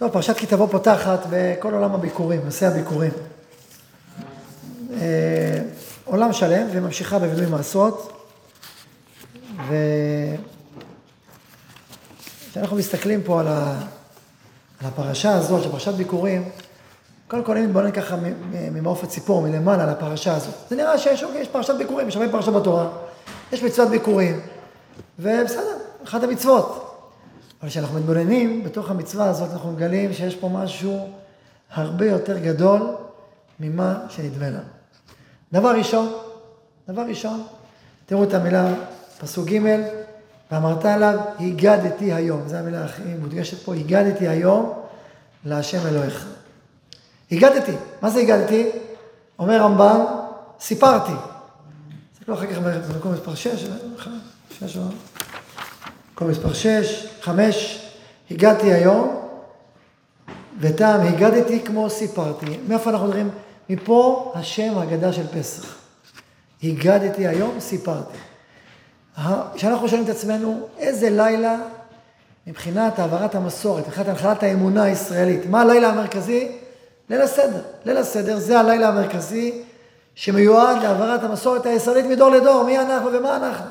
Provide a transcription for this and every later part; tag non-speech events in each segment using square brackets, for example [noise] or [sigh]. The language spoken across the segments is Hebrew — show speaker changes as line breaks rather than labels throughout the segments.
טוב, פרשת כי תבוא פותחת בכל עולם הביקורים, נושא הביקורים. אה, עולם שלם וממשיכה בווידוי מעשות. וכשאנחנו מסתכלים פה על, ה... על הפרשה הזאת, של פרשת ביקורים, קודם כל אני מתבונן ככה ממעוף הציפור, מלמעלה, על הפרשה הזאת. זה נראה שיש אוקיי, יש פרשת ביקורים, יש הרבה פרשה בתורה, יש מצוות ביקורים, ובסדר, אחת המצוות. אבל כשאנחנו מתבוננים בתוך המצווה הזאת, אנחנו מגלים שיש פה משהו הרבה יותר גדול ממה שנדמה לנו. דבר ראשון, דבר ראשון, תראו את המילה, פסוק ג', ואמרת עליו, הגדתי היום. זו המילה הכי מודגשת פה, הגדתי היום להשם אלוהיך. הגדתי. מה זה הגדתי? אומר רמב"ן, סיפרתי. תסתכלו אחר כך במקום מספר 6, 6 מקום מספר 6, 5, הגעתי היום, וטעם הגדתי כמו סיפרתי. מאיפה אנחנו מדברים? מפה השם ההגדה של פסח. הגדתי היום, סיפרתי. כשאנחנו שואלים את עצמנו, איזה לילה מבחינת העברת המסורת, מבחינת הנחלת האמונה הישראלית, מה הלילה המרכזי? ליל הסדר. ליל הסדר זה הלילה המרכזי שמיועד להעברת המסורת הישראלית מדור לדור, מי אנחנו ומה אנחנו.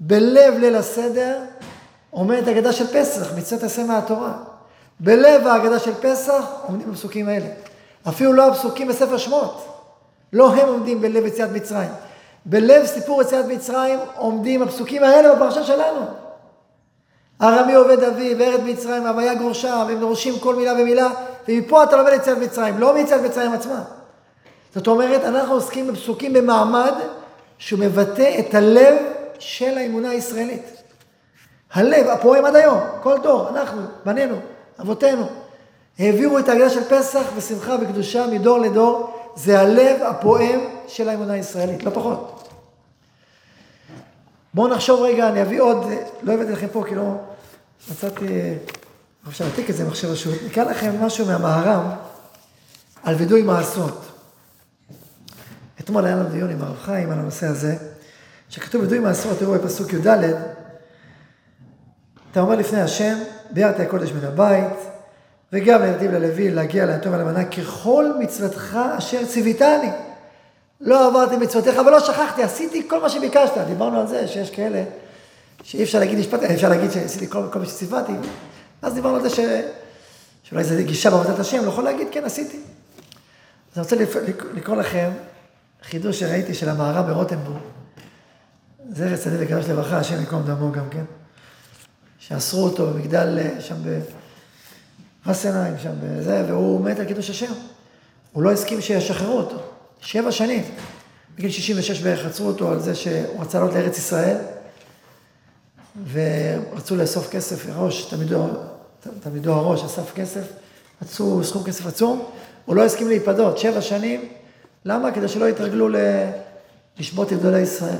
בלב ליל הסדר עומדת הגדה של פסח, מצוות עשה מהתורה. בלב ההגדה של פסח עומדים הפסוקים האלה. אפילו לא הפסוקים בספר שמות. לא הם עומדים בלב יציאת מצרים. בלב סיפור יציאת מצרים עומדים הפסוקים האלה בפרשה שלנו. ארמי עובד אבי, וארד מצרים, הוויה גורשה, והם דורשים כל מילה ומילה, ומפה אתה לומד יציאת מצרים, לא מיציאת מצרים עצמה. זאת אומרת, אנחנו עוסקים בפסוקים במעמד שהוא מבטא את הלב של האמונה הישראלית. הלב הפועם עד היום, כל דור, אנחנו, בנינו, אבותינו, העבירו את ההגדה של פסח בשמחה וקדושה מדור לדור, זה הלב הפועם של האמונה הישראלית, לא פחות. בואו נחשוב רגע, אני אביא עוד, לא הבאתי לכם פה כי לא מצאתי, אפשר להעתיק את זה במחשב רשות, נקרא לכם משהו מהמהר"ם על וידוי מעשות. אתמול היה לנו דיון עם הרב חיים על הנושא הזה, שכתוב וידוי מעשות, תראו בפסוק י"ד, אתה אומר לפני השם, ביארת הקודש מן הבית, וגם לנתיב ללוי להגיע ליתום ולמנה ככל מצוותך אשר ציוויתני. לא עברתי מצוותיך ולא שכחתי, עשיתי כל מה שביקשת. דיברנו על זה שיש כאלה שאי אפשר להגיד משפט, אפשר להגיד שעשיתי כל, כל מה שציוויתי. אז דיברנו על זה ש... שאולי זו גישה בעבודת השם, לא יכול להגיד כן עשיתי. אז אני רוצה לקרוא לכם חידוש שראיתי של המערב ברוטנבורג. זכר צדיק וקדוש לברכה, השם יקום דמו גם כן. שאסרו אותו במגדל אה, שם בפרס עיניים, שם בזה, והוא מת על קידוש השם. הוא לא הסכים שישחררו אותו. שבע שנים. בגיל 66 בערך עצרו אותו על זה שהוא רצה לעלות לארץ ישראל, ורצו לאסוף כסף, ראש, תלמידו, הראש אסף כסף, רצו סכום כסף עצום, הוא לא הסכים להיפדות, שבע שנים, למה? כדי שלא יתרגלו. לשבות את גדולי ישראל,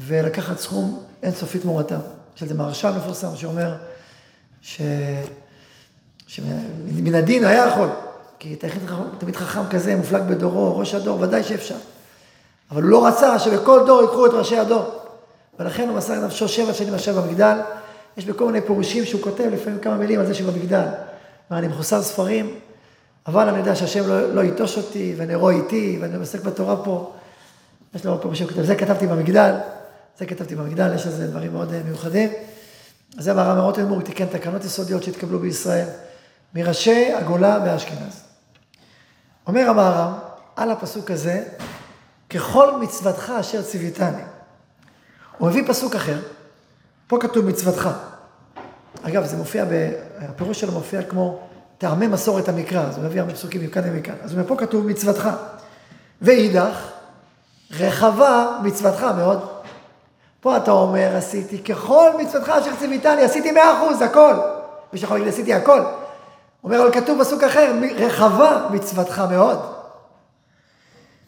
ולקחת סכום אינסופי תמורתם. יש איזה מהרש"ל מפורסם שאומר ש... שמן הדין היה יכול, כי תמיד חכם כזה, מופלג בדורו, ראש הדור, ודאי שאפשר. אבל הוא לא רצה שבכל דור ייקחו את ראשי הדור. ולכן הוא מסר נפשו שבע שנים יושב במגדל. יש בכל מיני פירושים שהוא כותב לפעמים כמה מילים על זה שבמגדל. מה, אני מחוסר ספרים, אבל אני יודע שהשם לא, לא ייטוש אותי, ונרו איתי, ואני עוסק בתורה פה. יש לו פירושים, זה כתבתי במגדל. זה כתבתי במגדל, יש לזה דברים מאוד אה, מיוחדים. אז זה אמר מרוטנבורג, הוא תיקן תקנות יסודיות שהתקבלו בישראל, מראשי הגולה והאשכנז. אומר המהר"ם, על הפסוק הזה, ככל מצוותך אשר ציוויתני. הוא מביא פסוק אחר, פה כתוב מצוותך. אגב, זה מופיע, הפירוש שלו מופיע כמו טעמי מסורת המקרא, אז הוא מביא הרבה פסוקים מכאן ומכאן. אז פה כתוב מצוותך. ואידך, רחבה מצוותך מאוד. פה אתה אומר, עשיתי ככל מצוותך אשר ציוויתני, עשיתי מאה אחוז, הכל. מי שיכול להגיד, עשיתי הכל. אומר, אבל כתוב בסוג אחר, רחבה מצוותך מאוד.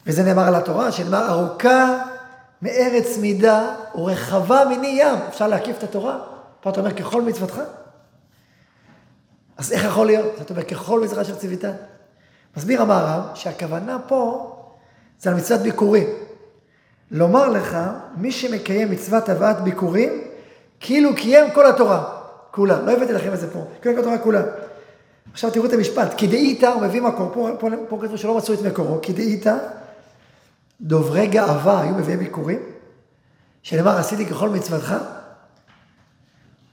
וזה נאמר על התורה, שנאמר ארוכה מארץ מידה ורחבה מני ים. אפשר להקיף את התורה? פה אתה אומר, ככל מצוותך? אז איך יכול להיות? זאת אומרת, ככל מצוותך אשר ציוויתני. מסביר המערב שהכוונה פה זה על מצוות ביקורים. לומר לך, מי שמקיים מצוות הבאת ביקורים, כאילו קיים כל התורה, כולה. לא הבאתי לכם את זה פה, קיים כל התורה כולה. עכשיו תראו את המשפט, כדאיתא, הוא מביא מקור, פה, פה, פה שלא מצאו את מקורו, כדאיתא, דוברי גאווה היו מביאים ביקורים, שנאמר עשיתי ככל מצוותך,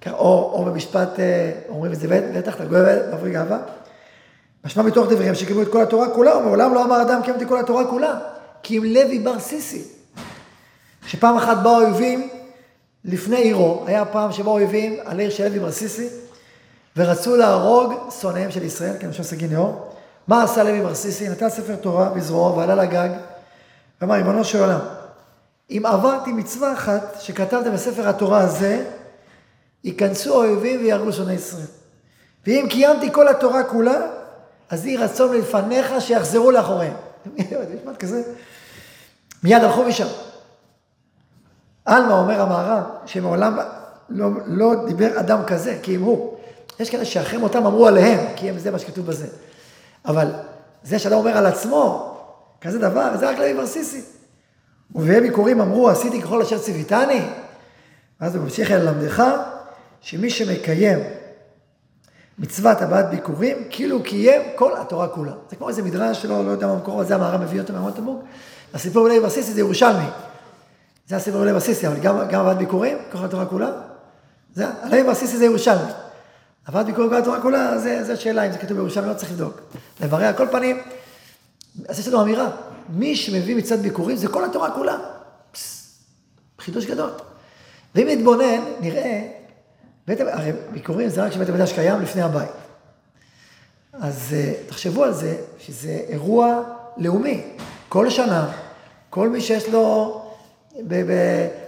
או, או במשפט, אה, אומרים את זה בטח, דוברי גאווה, משמע מתוך דבריהם שקיבלו את כל התורה כולה, ומעולם לא אמר אדם קיימתי כל התורה כולה, כי אם לוי בר סיסי, שפעם אחת באו אויבים לפני עירו, היה פעם שבאו אויבים על עיר של לוי בר סיסי, ורצו להרוג שונאיהם של ישראל, כן, עכשיו סגי נאור. מה עשה לוי מרסיסי? נתן ספר תורה בזרועו ועלה לגג, ואמר, ריבונו של עולם, אם עברתי מצווה אחת שכתבת בספר התורה הזה, ייכנסו האויבים ויהרגו שונאי ישראל. ואם קיימתי כל התורה כולה, אז יהי רצון מלפניך שיחזרו לאחוריהם. [laughs] משפט כזה. מיד הלכו משם. עלמא אומר המהר"ם, שמעולם לא, לא דיבר אדם כזה, כי הוא. יש כאלה שאחרי מותם אמרו עליהם, כי הם זה מה שכתוב בזה. אבל זה שאדם אומר על עצמו, כזה דבר, זה רק לוי ברסיסי. ובהם ביקורים אמרו, עשיתי ככל אשר ציוויתני. ואז הוא ממשיך ללמדך, שמי שמקיים מצוות הבאת ביקורים, כאילו קיים כל התורה כולה. זה כמו איזה מדרש שלא, לא יודע מה המקור הזה, המהר"ם מביא אותו מהמון תמוג. הסיפור בלוי ברסיסי זה ירושלמי. זה הסיפור בלוי ברסיסי, אבל גם, גם הבאת ביקורים, כל התורה כולה. זה, הלוי ברסיסי זה ירושלמי. אבל ביקורת כל התורה כולה, זו שאלה אם זה כתוב בירושלים, לא צריך לבדוק. לברר, על כל פנים, אז יש לנו אמירה, מי שמביא מצד ביקורים זה כל התורה כולה. פס, חידוש גדול. ואם נתבונן, נראה, בית, הרי ביקורים זה רק שבית המקדש קיים לפני הבית. אז uh, תחשבו על זה, שזה אירוע לאומי. כל שנה, כל מי שיש לו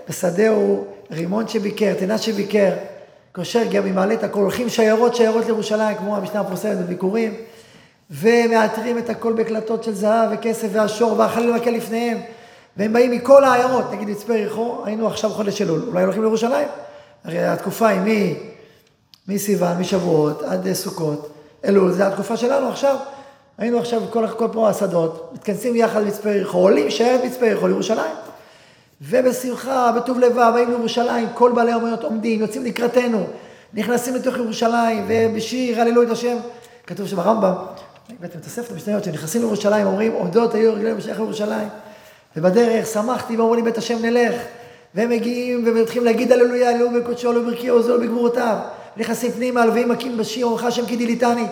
בשדהו רימון שביקר, תנ"ת שביקר, קושר גם ממעלה את הכל, הולכים שיירות שיירות לירושלים, כמו המשנה המפורסמת בביקורים, ומאתרים את הכל בקלטות של זהב וכסף והשור, והחליל מקל לפניהם, והם באים מכל העיירות, נגיד מצפה יריחו, היינו עכשיו חודש אלול, אולי הולכים לירושלים? הרי התקופה היא מסיוון, משבועות עד סוכות, אלול, זה התקופה שלנו עכשיו. היינו עכשיו כל, כל פה השדות, מתכנסים יחד במצפה יריחו, עולים שיירת מצפה יריחו לירושלים. ובשמחה, בטוב לבב, באים לירושלים, כל בעלי האומנות עומדים, יוצאים לקראתנו, נכנסים לתוך ירושלים, ובשיר הללו את השם. כתוב שברמב"ם, את הספר המשניות, שנכנסים לירושלים, אומרים, עומדות היו רגליהם בשייך לירושלים. ובדרך שמחתי ואמרו לי בית השם נלך. והם מגיעים ומתחילים להגיד הללויה, הללו בקודשו, ברכיו, עוזו בגבורותיו. נכנסים פנימה, הלווים מכים בשיר, אורך השם כי דיליתני.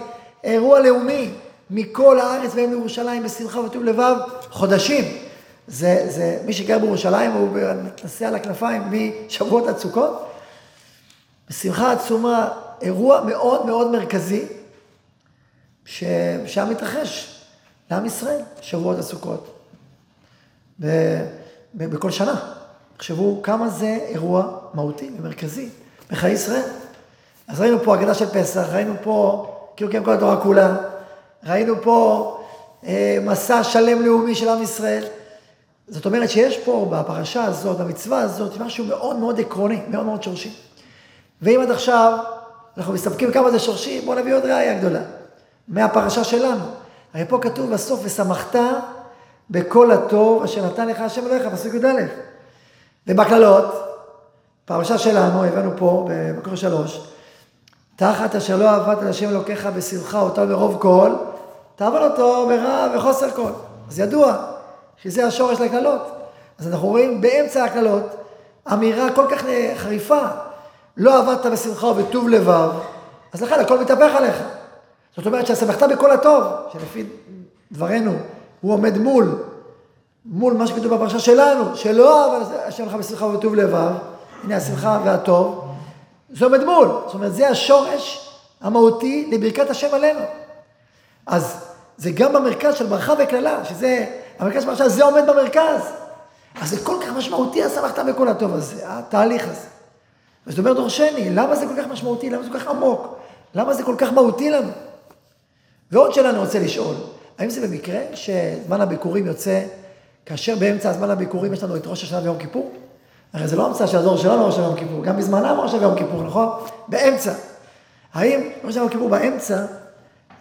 אירוע לאומי מכל הארץ והם לירושלים בשמחה וטוב לבב, חודשים. זה, זה מי שגר בירושלים, הוא נוסע על הכנפיים משבועות עד סוכות. בשמחה עצומה, אירוע מאוד מאוד מרכזי, ששם מתרחש לעם ישראל, שבועות עד סוכות. בכל שנה. תחשבו כמה זה אירוע מהותי ומרכזי בחיי ישראל. אז ראינו פה הגדה של פסח, ראינו פה כאילו כן כל התורה כולה, ראינו פה אה, מסע שלם לאומי של עם ישראל. זאת אומרת שיש פה בפרשה הזאת, במצווה הזאת, משהו מאוד מאוד עקרוני, מאוד מאוד שורשי. ואם עד עכשיו אנחנו מסתפקים כמה זה שורשי, בואו נביא עוד ראייה גדולה. מהפרשה שלנו. הרי פה כתוב בסוף, ושמחת בכל הטוב אשר נתן לך השם אלוהיך, פסוק י"א. ובקללות, פרשה שלנו, הבאנו פה במקור שלוש, תחת אשר לא עבדת על השם אלוקיך בשמחה אותה ברוב כל, תעבוד אותו ברע וחוסר כל. אז ידוע, שזה השורש לקללות. אז אנחנו רואים באמצע הקללות אמירה כל כך חריפה, לא עבדת בשמחה ובטוב לבב, אז לכן הכל מתהפך עליך. זאת אומרת שהשמחת בכל הטוב, שלפי דברינו הוא עומד מול, מול מה שכתוב בפרשה שלנו, שלא אבל השם לך בשמחה ובטוב לבב, הנה השמחה והטוב, זה עומד מול. זאת אומרת, זה השורש המהותי לברכת השם עלינו. אז זה גם במרכז של ברכה וקללה, שזה המרכז פרשה, זה עומד במרכז. אז זה כל כך משמעותי, השמחת בכל הטוב הזה, התהליך הזה. אז זאת אומרת דורשני, למה זה כל כך משמעותי? למה זה כל כך עמוק? למה זה כל כך מהותי לנו? ועוד שאלה אני רוצה לשאול, האם זה במקרה שזמן הביקורים יוצא, כאשר באמצע הזמן הביקורים יש לנו את ראש השנה ויום כיפור? הרי זה לא המצאה של הדור שלנו ראש השנה ויום כיפור, גם בזמנם ראש השנה ויום כיפור, נכון? באמצע. האם ראש השנה ויום כיפור באמצע,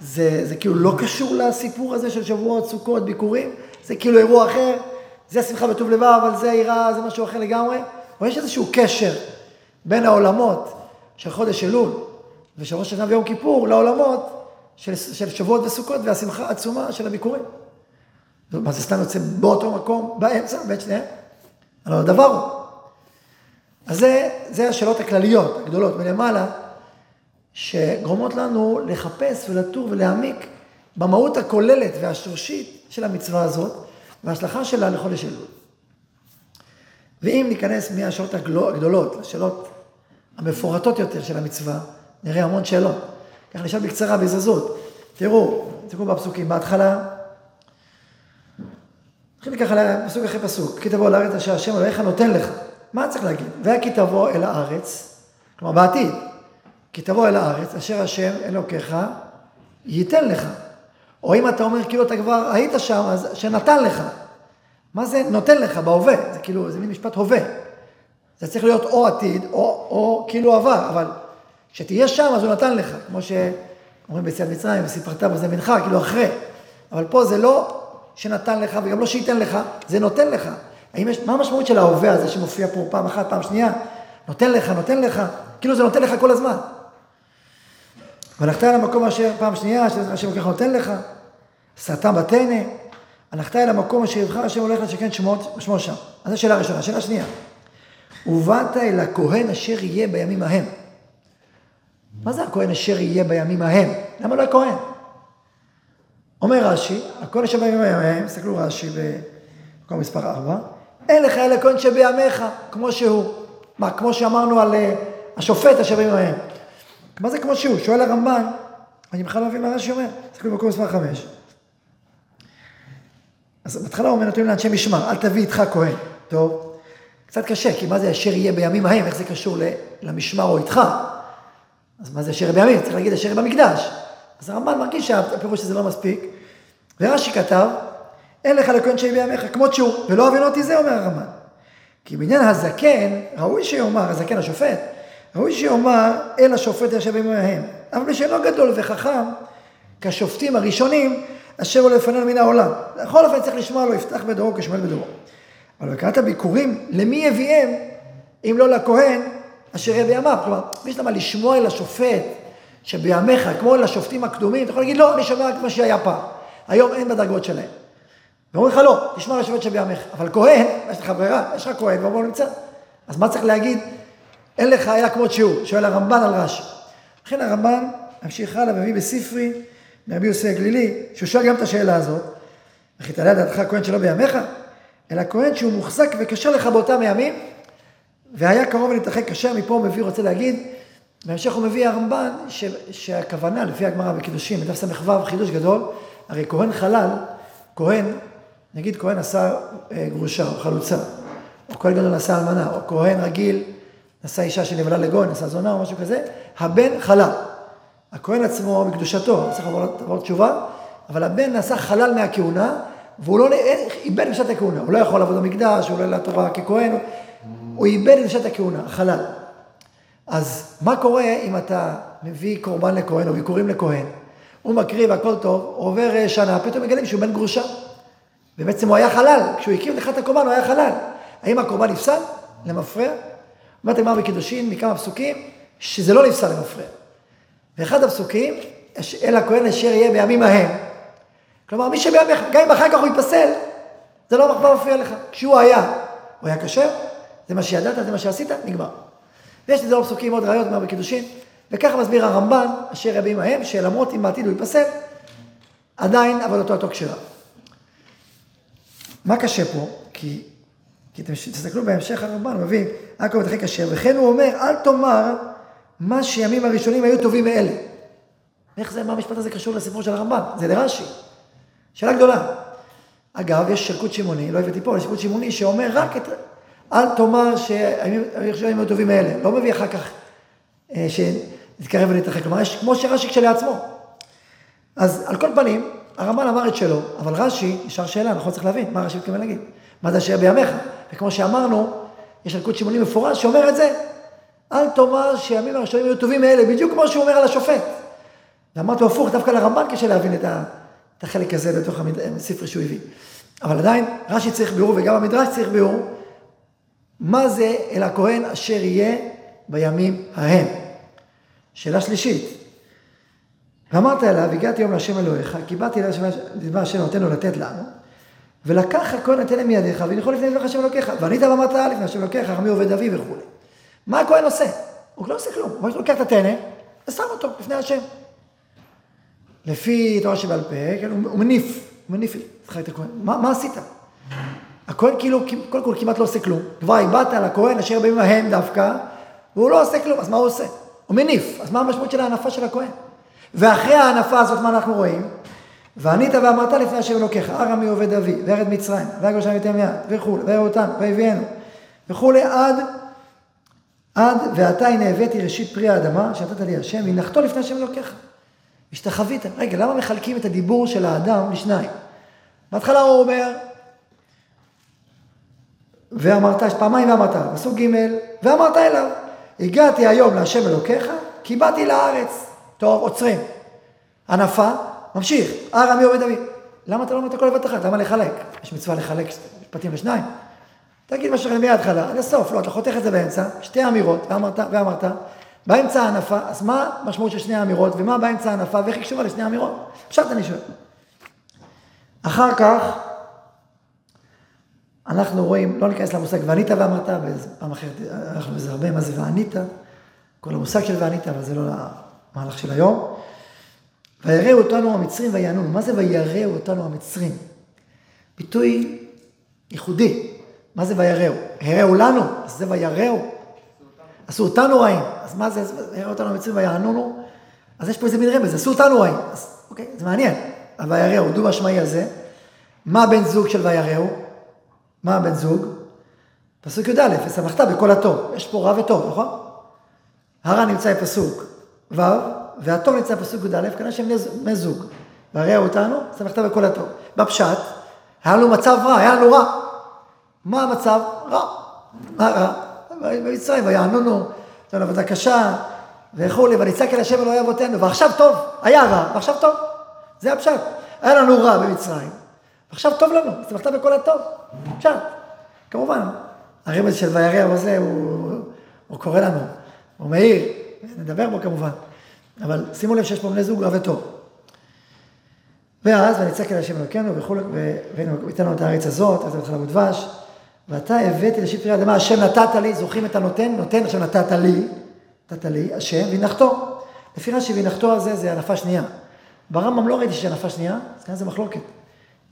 זה, זה כאילו לא קשור לסיפור הזה של שבועות, סוכות, ביקורים? זה כאילו אירוע אחר, זה שמחה וטוב לבב, אבל זה יראה, זה משהו אחר לגמרי, או יש איזשהו קשר בין העולמות של חודש אלול ושל ראש השנה ויום כיפור לעולמות של, של שבועות וסוכות והשמחה העצומה של הביקורים. מה זה סתם יוצא באותו מקום, באמצע, בין שניהם? הלוא הדבר הוא. אז זה, זה השאלות הכלליות, הגדולות, מלמעלה, שגורמות לנו לחפש ולטור ולהעמיק במהות הכוללת והשורשית של המצווה הזאת, וההשלכה שלה לחודש אלול. ואם ניכנס מהשאלות הגדולות לשאלות המפורטות יותר של המצווה, נראה המון שאלות. ככה נשאל בקצרה, בזריזות. תראו, תראו בפסוקים, בהתחלה, נתחיל ככה פסוק אחרי פסוק, כי תבוא לארץ אשר השם אלוהיך נותן לך. מה צריך להגיד? וכי תבוא אל הארץ, כלומר בעתיד, כי תבוא אל הארץ אשר השם אלוקיך ייתן לך. או אם אתה אומר כאילו אתה כבר היית שם, אז שנתן לך. מה זה נותן לך בהווה? זה כאילו, זה מין משפט הווה. זה צריך להיות או עתיד, או, או כאילו עבר, אבל כשתהיה שם אז הוא נתן לך, כמו שאומרים ביציאת מצרים, וסיפרת בזה מנחה, כאילו אחרי. אבל פה זה לא שנתן לך, וגם לא שייתן לך, זה נותן לך. האם יש, מה המשמעות של ההווה הזה שמופיע פה פעם אחת, פעם שנייה? נותן לך, נותן לך, כאילו זה נותן לך כל הזמן. והלכת אל המקום אשר פעם שנייה, השם ככה נותן לך, סרטן בתנא, הלכת אל המקום אשר יבחר השם הולך לשכן שמו, שמו שם. אז זו שאלה ראשונה. שאלה שנייה, ובאת אל הכהן אשר יהיה בימים ההם. מה זה הכהן אשר יהיה בימים ההם? למה לא הכהן? אומר רש"י, הכהן אשר בימים ההם, תסתכלו רש"י במקום מספר 4, אין לך אלא כהן שבימיך, כמו שהוא. מה, כמו שאמרנו על uh, השופט אשר בימים ההם. מה זה כמו שהוא? שואל הרמב"ן, אני בכלל לא מבין מה רש"י אומר, תסתכלו במקום מספר 5. אז בהתחלה הוא אומר, נותנים לאנשי משמר, אל תביא איתך כהן. טוב, קצת קשה, כי מה זה אשר יהיה בימים ההם, איך זה קשור למשמר או איתך? אז מה זה אשר בימים? צריך להגיד אשר במקדש. אז הרמב"ן מרגיש שהפירוש הזה לא מספיק, ורש"י כתב, אין לך לכהן שיהיה בימיך, כמות שהוא, ולא אבין אותי זה, אומר הרמב"ן. כי בעניין הזקן, ראוי שיאמר, הזקן השופט, ראוי שיאמר, אל השופט אשר בימים. אבל מי שאינו גדול וחכם, כשופטים הראשונים, אשר הוא לפנינו מן העולם. בכל אופן צריך לשמוע לו, יפתח בדורו כשמואל בדורו. אבל בקראת הביקורים, למי יביאם, אם לא לכהן, אשר יהיה בימיו. כלומר, מי שאתה לשמוע אל השופט שבימיך, כמו אל השופטים הקדומים, אתה יכול להגיד, לא, אני שומע רק מה שהיה פעם. היום אין בדרגות שלהם. ואומרים לך, לא, תשמע לשופט שבימיך. אבל כהן, יש לך ברירה, יש לך כהן, והוא לא נמצא. אז מה צריך להגיד? אין לך היה כמות שהוא, שואל הרמב"ן על רש"י. לכן הרמב"ן ממשיך הלאה ומביא בספרי, מרבי יוסי הגלילי, שהוא שואל גם את השאלה הזאת, וכי תעלה דעתך כהן שלא בימיך? אלא כהן שהוא מוחזק וקשר לך באותם הימים, והיה קרוב להתרחק כשר, מפה הוא מביא, רוצה להגיד, בהמשך הוא מביא הרמב"ן, ש, שהכוונה, לפי הגמרא בקידושים, בדף ס"ו, חידוש גדול, הרי כהן חלל, כהן, נגיד כהן עשה אה, גרושה או חלוצה, או כהן גדול עשה אלמנה, או כהן רגיל נשא אישה שנבלה לגוי, נשא זונה או משהו כזה, הבן חלל. הכהן עצמו בקדושתו, צריך לעבור תשובה, אבל הבן נעשה חלל מהכהונה, והוא לא, איבד קדושת הכהונה. הוא לא יכול לעבוד במקדש, הוא לא יעלה לתורה ככהן, הוא איבד קדושת הכהונה, החלל. אז מה קורה אם אתה מביא קורבן לכהן או ביקורים לכהן, הוא מקריב, הכל טוב, עובר שנה, פתאום מגלים שהוא בן גרושה. ובעצם הוא היה חלל, כשהוא הקריב לך את הקורבן הוא היה חלל. האם הקורבן נפסל למפרע? אומרת הגמרא בקידושין מכמה פסוקים, שזה לא נפסל למפרע. ואחד הפסוקים, אל הכהן אשר יהיה בימים ההם. כלומר, מי שבימים, גם אם אחר כך הוא ייפסל, זה לא מפריע לך. כשהוא היה, הוא היה כשר, זה מה שידעת, זה מה שעשית, נגמר. ויש לזה עוד פסוקים, עוד ראיות, מה בקידושין, וככה מסביר הרמב"ן, אשר יהיה בימים ההם, שלמרות אם בעתיד הוא ייפסל, עדיין עבודתו אותו כשרה. מה קשה פה? כי, כי תסתכלו בהמשך הרמב"ן, מביא, עכו ותחי כשר, וכן הוא אומר, אל תאמר מה שימים הראשונים היו טובים מאלה. איך זה, מה המשפט הזה קשור לסיפור של הרמב"ם? זה לרש"י. שאלה גדולה. אגב, יש שלקוט שמעוני, לא הבאתי פה, יש שלקוט שמעוני שאומר רק את... אל תאמר שהימים הראשונים היו טובים מאלה. לא מביא אחר כך אה, שנתקרב ונתרחק. כלומר, יש כמו שרש"י כשלעצמו. אז על כל פנים, הרמב"ן אמר את שלו, אבל רש"י, נשאר שאלה, נכון צריך להבין, מה רש"י מתכוון להגיד? מה זה אשר בימיך? וכמו שאמרנו, יש אלקוט שמעוני מפורש שאומר את זה, אל תאמר שהימים הראשונים היו טובים מאלה, בדיוק כמו שהוא אומר על השופט. ואמרתי הפוך, דווקא לרמב"ן קשה להבין את, ה, את החלק הזה בתוך הספר שהוא הביא. אבל עדיין, רש"י צריך ביאור וגם המדרש צריך ביאור, מה זה אל הכהן אשר יהיה בימים ההם. שאלה שלישית, ואמרת אליו, הגעתי היום להשם אלוהיך, כי באתי לדבר השם נותן לו לתת לנו, ולקח הכהן נתן מידיך, ונחול לפני דבר השם אלוקיך, וענית ואמרת לפני השם אלוקיך, עמי עובד אבי וכולי. מה הכהן עושה? הוא לא עושה כלום, הוא לוקח את הטנא, ושם אותו לפני השם. לפי תורה שבעל פה, כן, הוא מניף, הוא מניף את הכהן. מה, מה עשית? הכהן כאילו, קודם כל כמעט לא עושה כלום. כבר הבעת על הכהן אשר בימים ההם דווקא, והוא לא עושה כלום, אז מה הוא עושה? הוא מניף. אז מה המשמעות של ההנפה של הכהן? ואחרי ההנפה הזאת, מה אנחנו רואים? וענית ואמרת לפני השם אלוקיך, ארמי עובד אבי, וארד מצרים, ויגר שם יתן מיד, וכולי, וירא אותנו, ויביאנו, וכולי, עד, עד ועתה הנה הבאתי ראשית פרי האדמה, שנתת לי השם, והנחתו לפני השם אלוקיך. השתחווית. רגע, למה מחלקים את הדיבור של האדם לשניים? בהתחלה הוא אומר, ואמרת, פעמיים ואמרת, פסוק ג', ואמרת אליו, הגעתי היום להשם אלוקיך, כי באתי לארץ. טוב, עוצרים. הנפה, ממשיך, הר עמי עובד אבי. למה אתה לא אומר את הכל בבת אחת? למה לחלק? יש מצווה לחלק משפטים לשניים. תגיד מה שלך מההתחלה, עד הסוף, לא, אתה חותך את זה באמצע, שתי אמירות, ואמרת, ואמרת, באמצע ההנפה, אז מה המשמעות של שני האמירות, ומה באמצע ההנפה, ואיך היא קשורה לשני האמירות? עכשיו אני שואל. אחר כך, אנחנו רואים, לא ניכנס למושג וענית ואמרת, פעם אחרת הלכנו בזה הרבה, מה זה וענית, כל המושג של וענית, אבל זה לא המהלך של היום. ויראו אותנו המצרים ויענונו. מה זה ויראו אותנו המצרים? ביטוי ייחודי. מה זה ויראו? הראו לנו, אז זה ויראו. עשו אותנו רעים. אז מה זה, ויראו אותנו המצרים ויענונו? אז יש פה איזה מין רמז, עשו אותנו רעים. אז אוקיי, זה מעניין. ויראו, דו משמעי הזה. מה בן זוג של ויראו? מה הבן זוג? פסוק י"א, ושמחת בכל הטוב. יש פה רע וטוב, נכון? הרע נמצא בפסוק ו', והטוב נמצא בפסוק י"א, כנראה שהם בני זוג. והרי אותנו, שמחת בכל הטוב. בפשט, היה לנו מצב רע, היה לנו רע. מה המצב? רע. מה רע? במצרים, ויענונו, לנו עבודה קשה, וכולי, ונצעק אל השם אלוהי אבותינו, ועכשיו טוב, היה רע, ועכשיו טוב. זה הפשט. היה לנו רע במצרים, ועכשיו טוב לנו, שמחת בכל הטוב. פשט. כמובן, הרמז של וירא הזה, הוא, הוא קורא לנו, הוא מאיר, נדבר בו כמובן. אבל שימו לב שיש פה בני זוג רע וטוב. ואז, ונצעק אל השם אלוקינו וכולי, וייתן לנו את הארץ הזאת, אז חלב ודבש, ואתה הבאתי לשיט פרי האדמה, השם נתת לי, זוכרים את הנותן? נותן, השם נתת לי, נתת לי, השם, והנחתו. לפי רש"י, והנחתו הזה זה הנפה שנייה. ברמב"ם לא ראיתי שיש הנפה שנייה, אז כאן זה מחלוקת.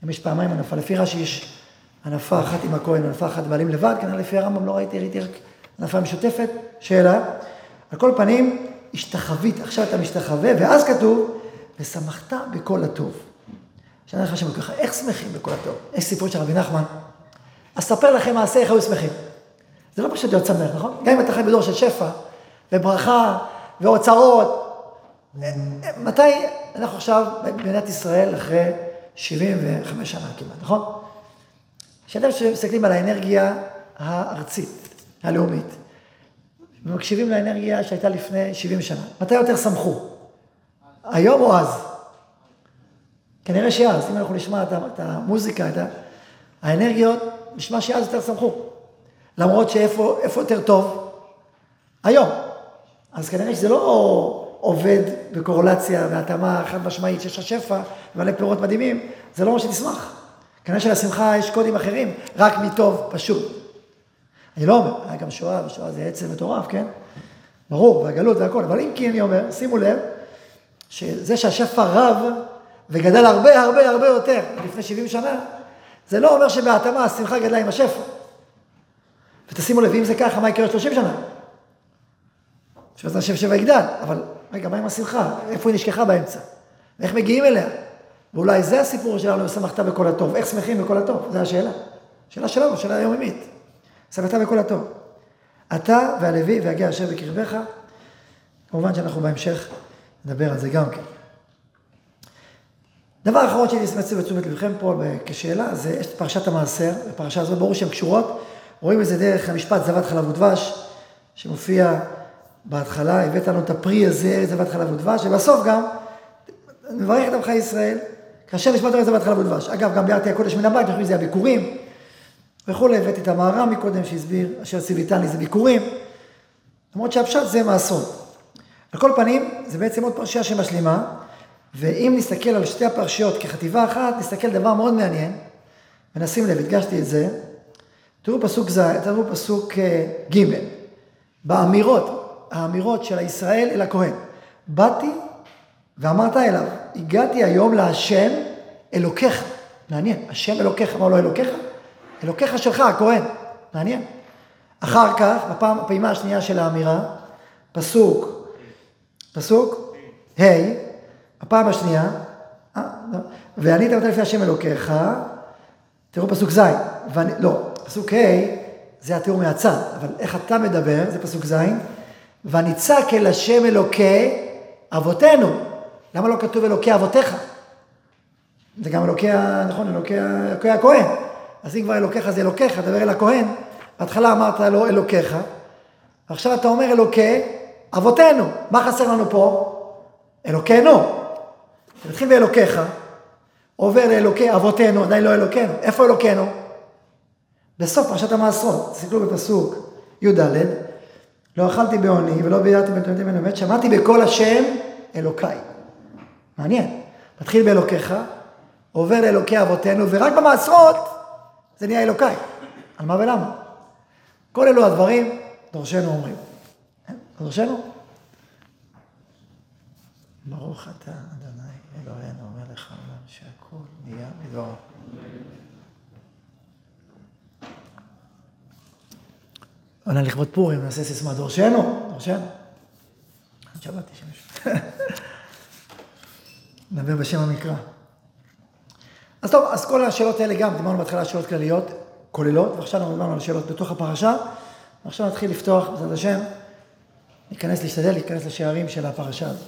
אם יש פעמיים הנפה, לפי רש"י יש הנפה אחת עם הכהן, הנפה אחת בעלים לבד, כנראה לפי הרמב"ם לא ראיתי, ראיתי רק הנפה משותפת. שאלה, על כל פנים, השתחווית, עכשיו אתה משתחווה, ואז כתוב, ושמחת בכל הטוב. שאני לך שם ככה, איך שמחים בכל הטוב? יש סיפור של רבי נחמן. אספר לכם מעשה איך היו שמחים. זה לא פשוט להיות שמח, נכון? גם אם אתה חי בדור של שפע, וברכה, ואוצרות. מתי אנחנו עכשיו במדינת ישראל אחרי 75 שנה כמעט, נכון? כשאתם מסתכלים על האנרגיה הארצית, הלאומית, ומקשיבים לאנרגיה שהייתה לפני 70 שנה. מתי יותר שמחו? היום או אז? כנראה שאז, אם אנחנו נשמע את המוזיקה, את האנרגיות, נשמע שאז יותר שמחו. למרות שאיפה יותר טוב? היום. אז כנראה שזה לא עובד בקורולציה והתאמה חד משמעית שיש לך שפע ומלא פירות מדהימים, זה לא מה שתשמח. כנראה שלשמחה יש קודים אחרים, רק מטוב פשוט. אני לא אומר, היה גם שואה, ושואה זה עצם מטורף, כן? ברור, והגלות והכל, אבל אם כי אני אומר, שימו לב, שזה שהשפע רב וגדל הרבה הרבה הרבה יותר לפני 70 שנה, זה לא אומר שבהתאמה השמחה גדלה עם השפע. ותשימו לב, אם זה ככה, מה יקרה 30 שנה? שבעזרת השם שבע יגדל, אבל רגע, מה עם השמחה? איפה היא נשכחה באמצע? איך מגיעים אליה? ואולי זה הסיפור שלנו, שמחת בכל הטוב. איך שמחים בכל הטוב? זו השאלה. שאלה שלנו, שאלה יומיומית. שמחת בכל הטוב. אתה והלוי והגר אשר בקרבך, כמובן שאנחנו בהמשך נדבר על זה גם כן. דבר אחרון שאני אסמצא בתשומת לבכם פה כשאלה, זה יש את פרשת המעשר, בפרשה הזאת ברור שהן קשורות, רואים את זה דרך המשפט זבת חלב ודבש, שמופיע בהתחלה, הבאת לנו את הפרי הזה, זבת חלב ודבש, ובסוף גם, מברך את עמך ישראל, כאשר נשמעת ארץ זבת חלב ודבש. אגב, גם ביארתי הקודש מן הבית, אנחנו שזה הביקורים, וכולי, הבאתי את המהר"ם מקודם שהסביר, אשר ציוויתני זה ביקורים, למרות שהפשט זה מעשרות. על כל פנים, זה בעצם עוד פרשייה שמשלימה, ואם נסתכל על שתי הפרשיות כחטיבה אחת, נסתכל דבר מאוד מעניין, ונשים לב, הדגשתי את זה. תראו פסוק ז', תראו פסוק אה, ג', באמירות, האמירות של הישראל אל הכהן. באתי ואמרת אליו, הגעתי היום להשם אלוקיך. מעניין, השם אלוקיך, אמר לו אלוקיך? אלוקיך שלך, הכהן. מעניין. אחר כך, בפעם, הפעימה השנייה של האמירה, פסוק, פסוק ה', הפעם השנייה, אה, לא, ואני אתן לפני השם אלוקיך, תראו פסוק ז', ואני, לא, פסוק ה', זה התיאור מהצד, אבל איך אתה מדבר, זה פסוק ז', ונצעק אל השם אלוקי אבותינו. למה לא כתוב אלוקי אבותיך? זה גם אלוקי, נכון, אלוקי, אלוקי הכהן. אז אם כבר אלוקיך זה אלוקיך, דבר אל הכהן. בהתחלה אמרת לו אלוקיך, ועכשיו אתה אומר אלוקי אבותינו. מה חסר לנו פה? אלוקינו. אתה מתחיל באלוקיך, עובר לאלוקי אבותינו, עדיין לא אלוקינו. איפה אלוקינו? בסוף פרשת המעשרות, תסתכלו בפסוק י"ד, לא אכלתי בעוני ולא בידעתי בתולדתי ממנו מת, שמעתי בקול השם אלוקיי. מעניין. מתחיל באלוקיך, עובר לאלוקי אבותינו, ורק במעשרות זה נהיה אלוקיי. על מה ולמה? כל אלו הדברים, דורשנו אומרים. כן? דורשנו? ברוך אתה, אדוני, אלוהינו, מלך העולם, שהכל נהיה בדברו. עונה לכבוד פורים, נעשה סיסמה דורשנו, דורשנו. שמעתי שמישהו. [laughs] נדבר בשם המקרא. אז טוב, אז כל השאלות האלה גם, דיברנו בהתחלה שאלות כלליות, כוללות, ועכשיו אנחנו דיברנו על שאלות בתוך הפרשה, ועכשיו נתחיל לפתוח, בעזרת השם, ניכנס, להשתדל להיכנס לשערים של הפרשה הזאת.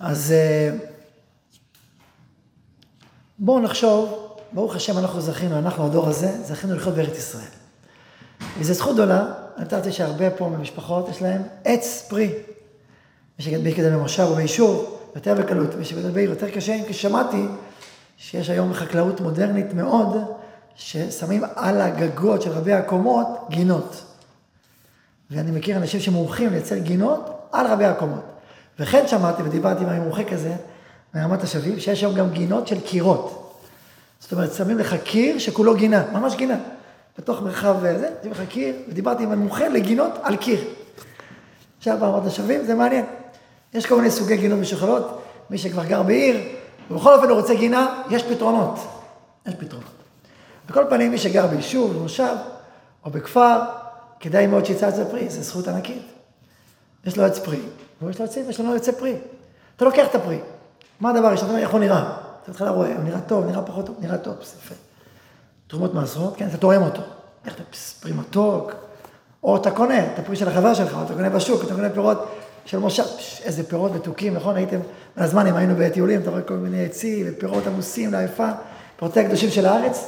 אז אה, בואו נחשוב, ברוך השם אנחנו זכינו, אנחנו הדור הזה, זכינו לחיות בארץ ישראל. וזו זכות גדולה, אני נתתי שהרבה פה ממשפחות, יש להם עץ פרי. מי שגדל במושב או ביישוב, יותר בקלות, מי שגדל בעיר יותר קשה, כי שמעתי שיש היום חקלאות מודרנית מאוד, ששמים על הגגות של רבי הקומות גינות. ואני מכיר אנשים שמומחים לייצר גינות על רבי הקומות. וכן שמעתי ודיברתי עם מומחה כזה, מרמת השבים, שיש היום גם גינות של קירות. זאת אומרת, שמים לך קיר שכולו גינה, ממש גינה. בתוך מרחב אה, זה, שמים לך קיר, ודיברתי עם המומחה לגינות על קיר. עכשיו ברמת השבים, זה מעניין. יש כל מיני סוגי גינות משוכלות, מי שכבר גר בעיר, ובכל אופן הוא רוצה גינה, יש פתרונות. יש פתרונות. בכל פנים, מי שגר ביישוב, במושב, או בכפר, כדאי מאוד שיצא עצי פרי, זו זכות ענקית. יש לו עץ פרי, ויש לו עצים, יש לנו עצי פרי. אתה לוקח את הפרי. מה הדבר הראשון? איך הוא נראה? אתה בהתחלה רואה, הוא נראה טוב, נראה פחות טוב, נראה טוב, יפה. תרומות מעשרות, כן, אתה תורם אותו. איך אתה, פרי מתוק, או אתה קונה את הפרי של החבר שלך, או אתה קונה בשוק, אתה קונה פירות של מושב, איזה פירות מתוקים, נכון? הייתם, מהזמן אם היינו בטיולים, אתה רואה כל מיני עצים ופירות עמוסים לעייפה, פירותי הקדושים של הארץ.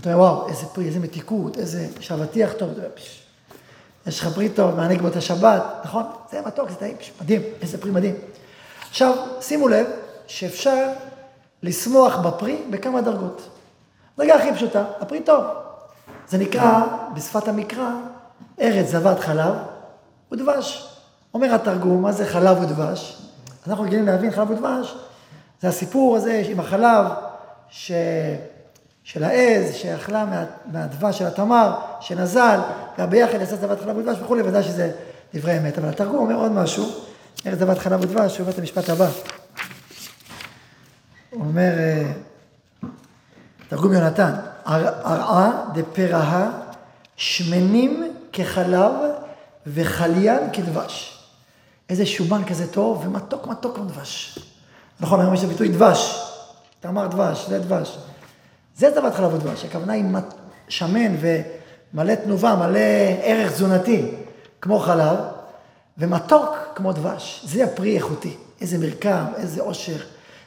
אתה אומר, וואו, איזה פרי, איזה מתיקות, איזה, יש אבטיח טוב, יש לך פרי טוב, מענק בו את השבת, נכון? זה מתוק, זה טעים, מדהים, איזה פרי מדהים. עכשיו, שימו לב שאפשר לשמוח בפרי בכמה דרגות. דרגה הכי פשוטה, הפרי טוב. זה נקרא, בשפת המקרא, ארץ זבת חלב ודבש. אומר התרגום, מה זה חלב ודבש? אנחנו רגילים להבין חלב ודבש, זה הסיפור הזה עם החלב ש... של העז, שאכלה מה... מהדבש של התמר, שנזל, והביחד יעשה זבת חלב ודבש וכולי, ודאי שזה דברי אמת. אבל התרגום אומר עוד משהו, ארץ זבת חלב ודבש, הוא אומר את המשפט הבא. הוא אומר, אה, תרגום יונתן, ארעה דפרעה שמנים כחלב וחליין כדבש. איזה שומן כזה טוב ומתוק מתוק כמו דבש. נכון, היום יש ביטוי דבש. אתה אמר דבש, זה דבש. זה זבת חלב ודבש, הכוונה היא שמן ומלא תנובה, מלא ערך תזונתי, כמו חלב, ומתוק כמו דבש. זה הפרי איכותי. איזה מרקם, איזה עושר,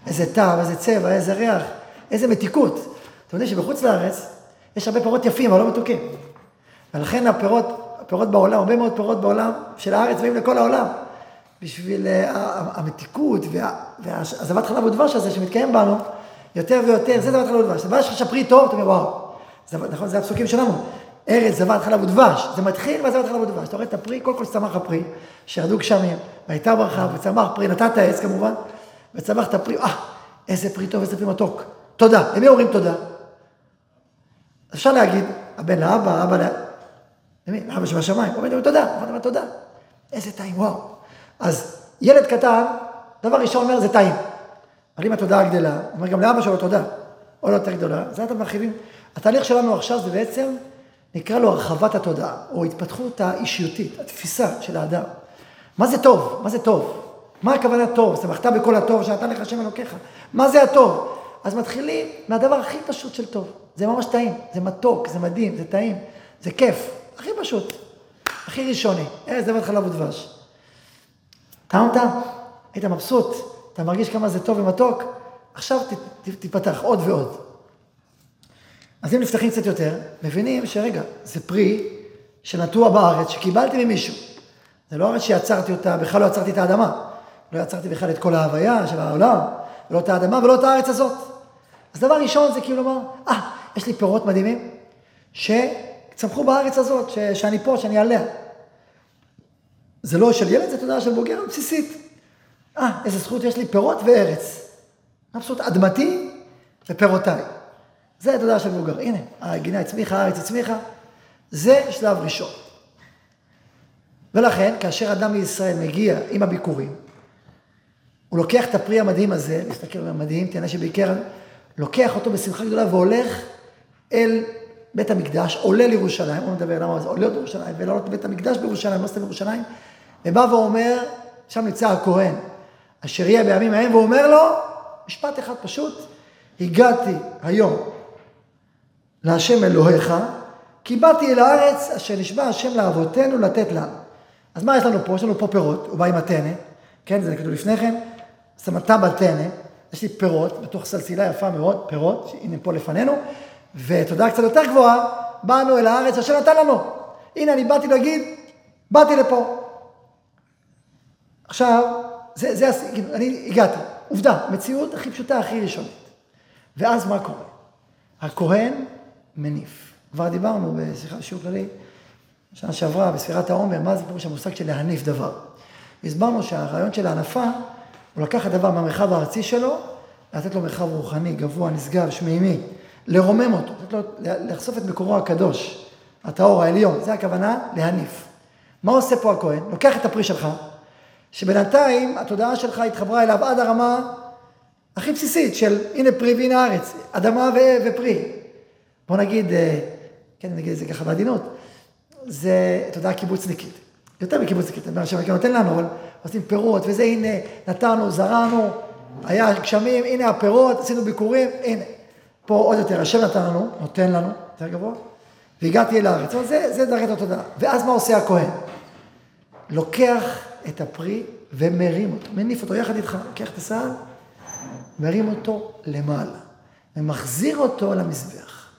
איזה טעם, איזה צבע, איזה ריח, איזה מתיקות. אתם יודעים שבחוץ לארץ יש הרבה פירות יפים, אבל לא מתוקים. ולכן הפירות, הפירות בעולם, הרבה מאוד פירות בעולם של הארץ באים לכל העולם. בשביל אה, המתיקות והזבת חלב ודבש הזה שמתקיים בנו, יותר ויותר, זה זבת חלב ודבש. לך שפרי טוב, אתה אומר, וואו. נכון, זה הפסוקים שלנו. ארץ זבת חלב ודבש, זה מתחיל בזבת חלב ודבש. אתה רואה את הפרי, קודם כל צמח הפרי, שירדו גשמים, והייתה ברכה, וצמח פרי, נתת עץ כמובן, וצמח את הפרי, אה, איזה פרי טוב, איזה פרי מתוק. תודה. למי אומרים תודה? אפשר להגיד, הבן לאבא, האבא ל... למי? לאבא שבשמיים. אומרים תודה, אומרים תודה. איזה טעים, וואו. אז ילד קטן, דבר ראשון אומר, זה טעים. אבל אם התודעה גדלה, אומר גם לאבא שלו תודה, לא יותר גדולה, זה אתם מרחיבים. התהליך שלנו עכשיו זה בעצם, נקרא לו הרחבת התודעה, או התפתחות האישיותית, התפיסה של האדם. מה זה טוב? מה זה טוב? מה הכוונה טוב? שמחת בכל הטוב שנתן לך השם אלוקיך. מה זה הטוב? אז מתחילים מהדבר הכי פשוט של טוב. זה ממש טעים, זה מתוק, זה מדהים, זה טעים, זה כיף. הכי פשוט, הכי ראשוני. ארץ זבת חלב ודבש. טעמת? היית מבסוט, אתה מרגיש כמה זה טוב ומתוק, עכשיו תיפתח עוד ועוד. אז אם נפתחים קצת יותר, מבינים שרגע, זה פרי שנטוע בארץ, שקיבלתי ממישהו. זה לא ארץ שיצרתי אותה, בכלל לא יצרתי את האדמה. לא יצרתי בכלל את כל ההוויה של העולם, ולא את האדמה ולא את הארץ הזאת. אז דבר ראשון זה כאילו לומר, אה, ah, יש לי פירות מדהימים, שצמחו בארץ הזאת, ש, שאני פה, שאני עליה. זה לא של ילד, זה תודעה של בוגר בסיסית. אה, איזה זכות יש לי, פירות וארץ. מבסוט, אדמתי ופירותיי. זה התודעה של בוגר. הנה, הגינה הצמיחה, הארץ הצמיחה. זה שלב ראשון. ולכן, כאשר אדם מישראל מגיע עם הביקורים, הוא לוקח את הפרי המדהים הזה, להסתכל על המדהים, תהנה שבעיקר, לוקח אותו בשמחה גדולה והולך אל בית המקדש, עולה לירושלים, הוא מדבר למה זה עולה לירושלים, ולעלות לבית המקדש בירושלים, לא סתם בירושלים, ובא ואומר, שם נמצא הכהן, אשר יהיה בימים ההם, ואומר לו, משפט אחד פשוט, הגעתי היום להשם אלוהיך, כי באתי אל הארץ אשר נשבע השם לאבותינו לתת לנו. אז מה יש לנו פה? יש לנו פה פירות, הוא בא עם הטנא, כן, זה כתוב לפני כן, סמתה בטנא, יש לי פירות, בתוך סלסילה יפה מאוד, פירות, הנה פה לפנינו, ותודה קצת יותר גבוהה, באנו אל הארץ אשר נתן לנו. הנה, אני באתי להגיד, באתי לפה. עכשיו, זה, זה, אני הגעתי, עובדה, מציאות הכי פשוטה, הכי ראשונית. ואז מה קורה? הכהן מניף. כבר דיברנו בשיחה בשיעור כללי, שנה שעברה, בספירת העומר, מה זה פירוש המושג של להניף דבר. הסברנו שהרעיון של ההנפה, הוא לקח את הדבר מהמרחב הארצי שלו, לתת לו מרחב רוחני, גבוה, נשגב, שמימי, לרומם אותו, לתת לו, לחשוף את מקורו הקדוש, הטהור העליון, זה הכוונה להניף. מה עושה פה הכהן? לוקח את הפרי שלך, שבינתיים התודעה שלך התחברה אליו עד הרמה הכי בסיסית של הנה פרי והנה הארץ, אדמה ו- ופרי. בוא נגיד, אה, כן, נגיד את זה ככה בעדינות, זה תודעה קיבוצניקית. יותר מקיבוצניקית, מה שהשם נותן לנו, אבל עושים פירות, וזה הנה, נתנו, זרענו, היה גשמים, הנה הפירות, עשינו ביקורים, הנה. פה עוד יותר, השם נתן לנו, נותן לנו, יותר גבוה, והגעתי אל הארץ. זה, זה דרגת התודעה. ואז מה עושה הכהן? לוקח את הפרי ומרים אותו, מניף אותו יחד איתך, לוקח את הסל, מרים אותו למעלה, ומחזיר אותו למזבח.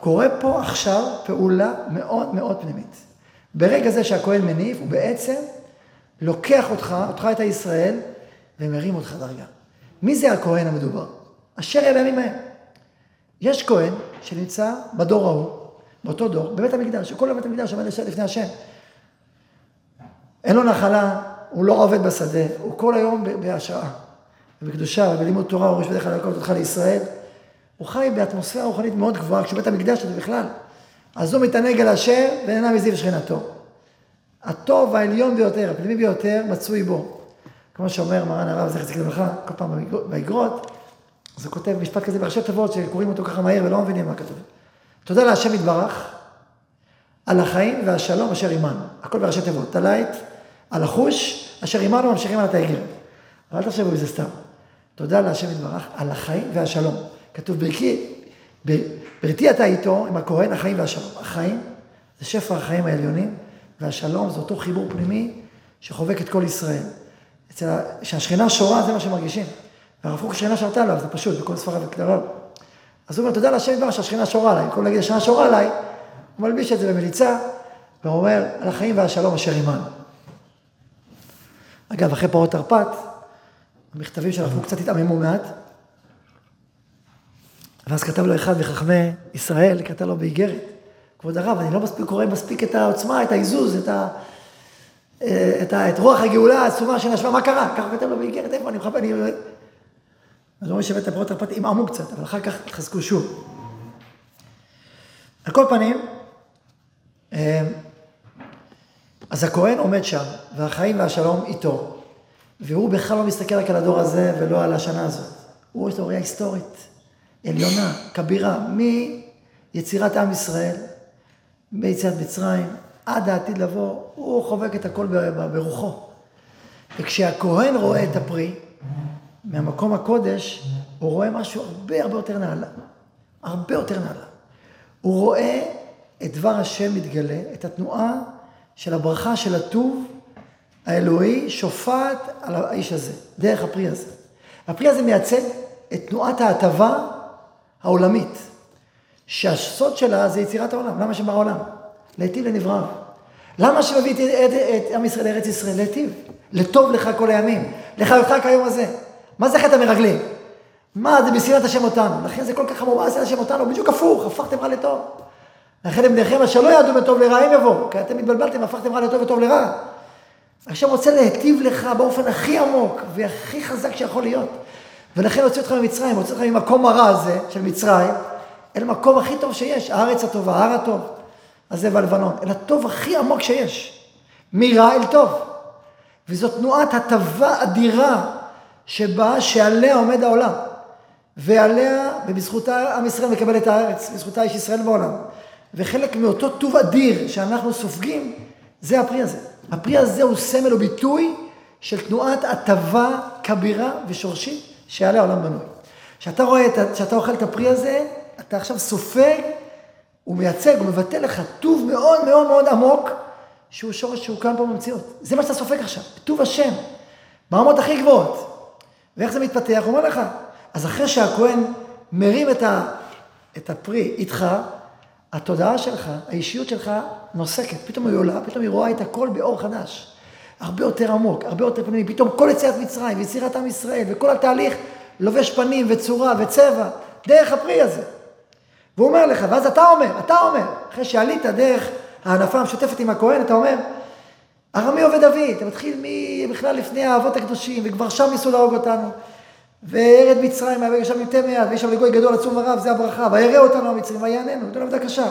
קורה פה עכשיו פעולה מאוד מאוד פנימית. ברגע זה שהכהן מניף, הוא בעצם לוקח אותך, אותך את הישראל, ומרים אותך דרגה. מי זה הכהן המדובר? אשר יהיה בימים ההם. יש כהן שנמצא בדור ההוא, באותו דור, בבית המקדש, שכל בית המקדש עומד לפני השם. אין לו נחלה, הוא לא עובד בשדה, הוא כל היום בהשראה, ובקדושה, ובלימוד תורה, הוא ראש בדרך כלל לקרוא אותך לישראל. הוא חי באטמוספירה רוחנית מאוד גבוהה, כשבית המקדש הזה בכלל. אז הוא מתענג על השם ונהנה מזיו שכינתו. הטוב העליון ביותר, הפנימי ביותר, מצוי בו. כמו שאומר מרן הרב זכר צדיק לברכה, כל פעם באגרות, אז הוא כותב משפט כזה בראשי תיבות שקוראים אותו ככה מהר ולא מבינים מה כתוב. תודה להשם יתברך על החיים והשלום אשר עמנו. הכל בראשי תיבות. תלית, על החוש, אשר עמנו ממשיכים על התאגרת. אבל אל תחשבו בזה סתם. תודה להשם יתברך על החיים והשלום. כתוב ברכי, בריתי אתה איתו עם הכהן, החיים והשלום. החיים זה שפע החיים העליונים, והשלום זה אותו חיבור פנימי שחובק את כל ישראל. כשהשכינה שורה זה מה שמרגישים. והרב קוק השכינה שרתה עליו, זה פשוט, בכל ספריו וכתביו. אז הוא אומר, תודה להשם יתברך שהשכינה שורה עליי. במקום להגיד השכינה שורה עליי, הוא מלביש את זה במליצה, ואומר, על החיים והשלום אשר עימנו. אגב, אחרי פרעות תרפ"ט, המכתבים של הרב קוק קצת התעממו מעט, ואז כתב לו אחד מחכמי ישראל, כתב לו באיגרת, כבוד הרב, אני לא מספיק קורא מספיק את העוצמה, את העיזוז, את, ה, אה, את, ה, את רוח הגאולה העצומה שנשבה, מה קרה? ככה כותב לו באיגרת, איפה אני מחפש, אני... אז אומרים שבית הפירות הרפתי עמעמו קצת, אבל אחר כך התחזקו שוב. על כל פנים, אה, אז הכהן עומד שם, והחיים והשלום איתו, והוא בכלל לא מסתכל רק על הדור הזה ולא על השנה הזאת. הוא יש לו ראייה היסטורית, עליונה, כבירה, מיצירת עם ישראל, ביציאת מצרים, עד העתיד לבוא, הוא חובק את הכל ברוחו. וכשהכהן רואה את הפרי, מהמקום הקודש, הוא רואה משהו הרבה הרבה יותר נעלה. הרבה יותר נעלה. הוא רואה את דבר השם מתגלה, את התנועה של הברכה של הטוב האלוהי שופעת על האיש הזה, דרך הפרי הזה. הפרי הזה מייצג את תנועת ההטבה העולמית, שהסוד שלה זה יצירת העולם. למה שברא העולם? להיטיב לנבראיו. למה שמביא את, את, את עם ישראל לארץ ישראל? להיטיב. לטוב לך כל הימים. לחיותך כיום הזה. מה זה חטא המרגלים? מה זה בשנאת השם אותנו? לכן זה כל כך חמור, מה זה השם אותנו? בדיוק הפוך, הפכתם רע לטוב. לכן הם אשר לא ידעו בטוב לרע, הם יבואו. כי אתם התבלבלתם, הפכתם רע לטוב וטוב לרע. השם רוצה להיטיב לך באופן הכי עמוק והכי חזק שיכול להיות. ולכן הוציא אותך ממצרים, הוציא אותך ממקום הרע הזה של מצרים, אל המקום הכי טוב שיש, הארץ הטובה, ההר הטוב, הזה בלבנון, אל הטוב הכי עמוק שיש. מרע אל טוב. וזו תנועת הטבה אדירה שבה, שעליה עומד העולם. ועליה, ובזכותה עם ישראל מקבל את הארץ, בזכותה איש ישראל בעולם. וחלק מאותו טוב אדיר שאנחנו סופגים, זה הפרי הזה. הפרי הזה הוא סמל או ביטוי של תנועת הטבה כבירה ושורשית שעליה העולם בנוי. כשאתה רואה, כשאתה אוכל את הפרי הזה, אתה עכשיו סופג, הוא מייצג, הוא מבטא לך טוב מאוד מאוד מאוד עמוק, שהוא שורש שהוקם פה במציאות. זה מה שאתה סופג עכשיו, טוב השם, ברמות הכי גבוהות. ואיך זה מתפתח? הוא אומר לך, אז אחרי שהכהן מרים את, ה, את הפרי איתך, התודעה שלך, האישיות שלך נוסקת, פתאום היא עולה, פתאום היא רואה את הכל באור חדש. הרבה יותר עמוק, הרבה יותר פנימי, פתאום כל יציאת מצרים ויצירת עם ישראל וכל התהליך לובש פנים וצורה וצבע דרך הפרי הזה. והוא אומר לך, ואז אתה אומר, אתה אומר, אחרי שעלית דרך הענפה המשותפת עם הכהן, אתה אומר, ארמי עובד אבי, אתה מתחיל בכלל לפני האבות הקדושים, וכבר שם ניסו להרוג אותנו. וארד מצרים, היה שם מתי מעט, ויש שם לגוי גדול עצום ורב, זה הברכה. וירא אותנו המצרים, ויעננו, נותן עבודה קשה.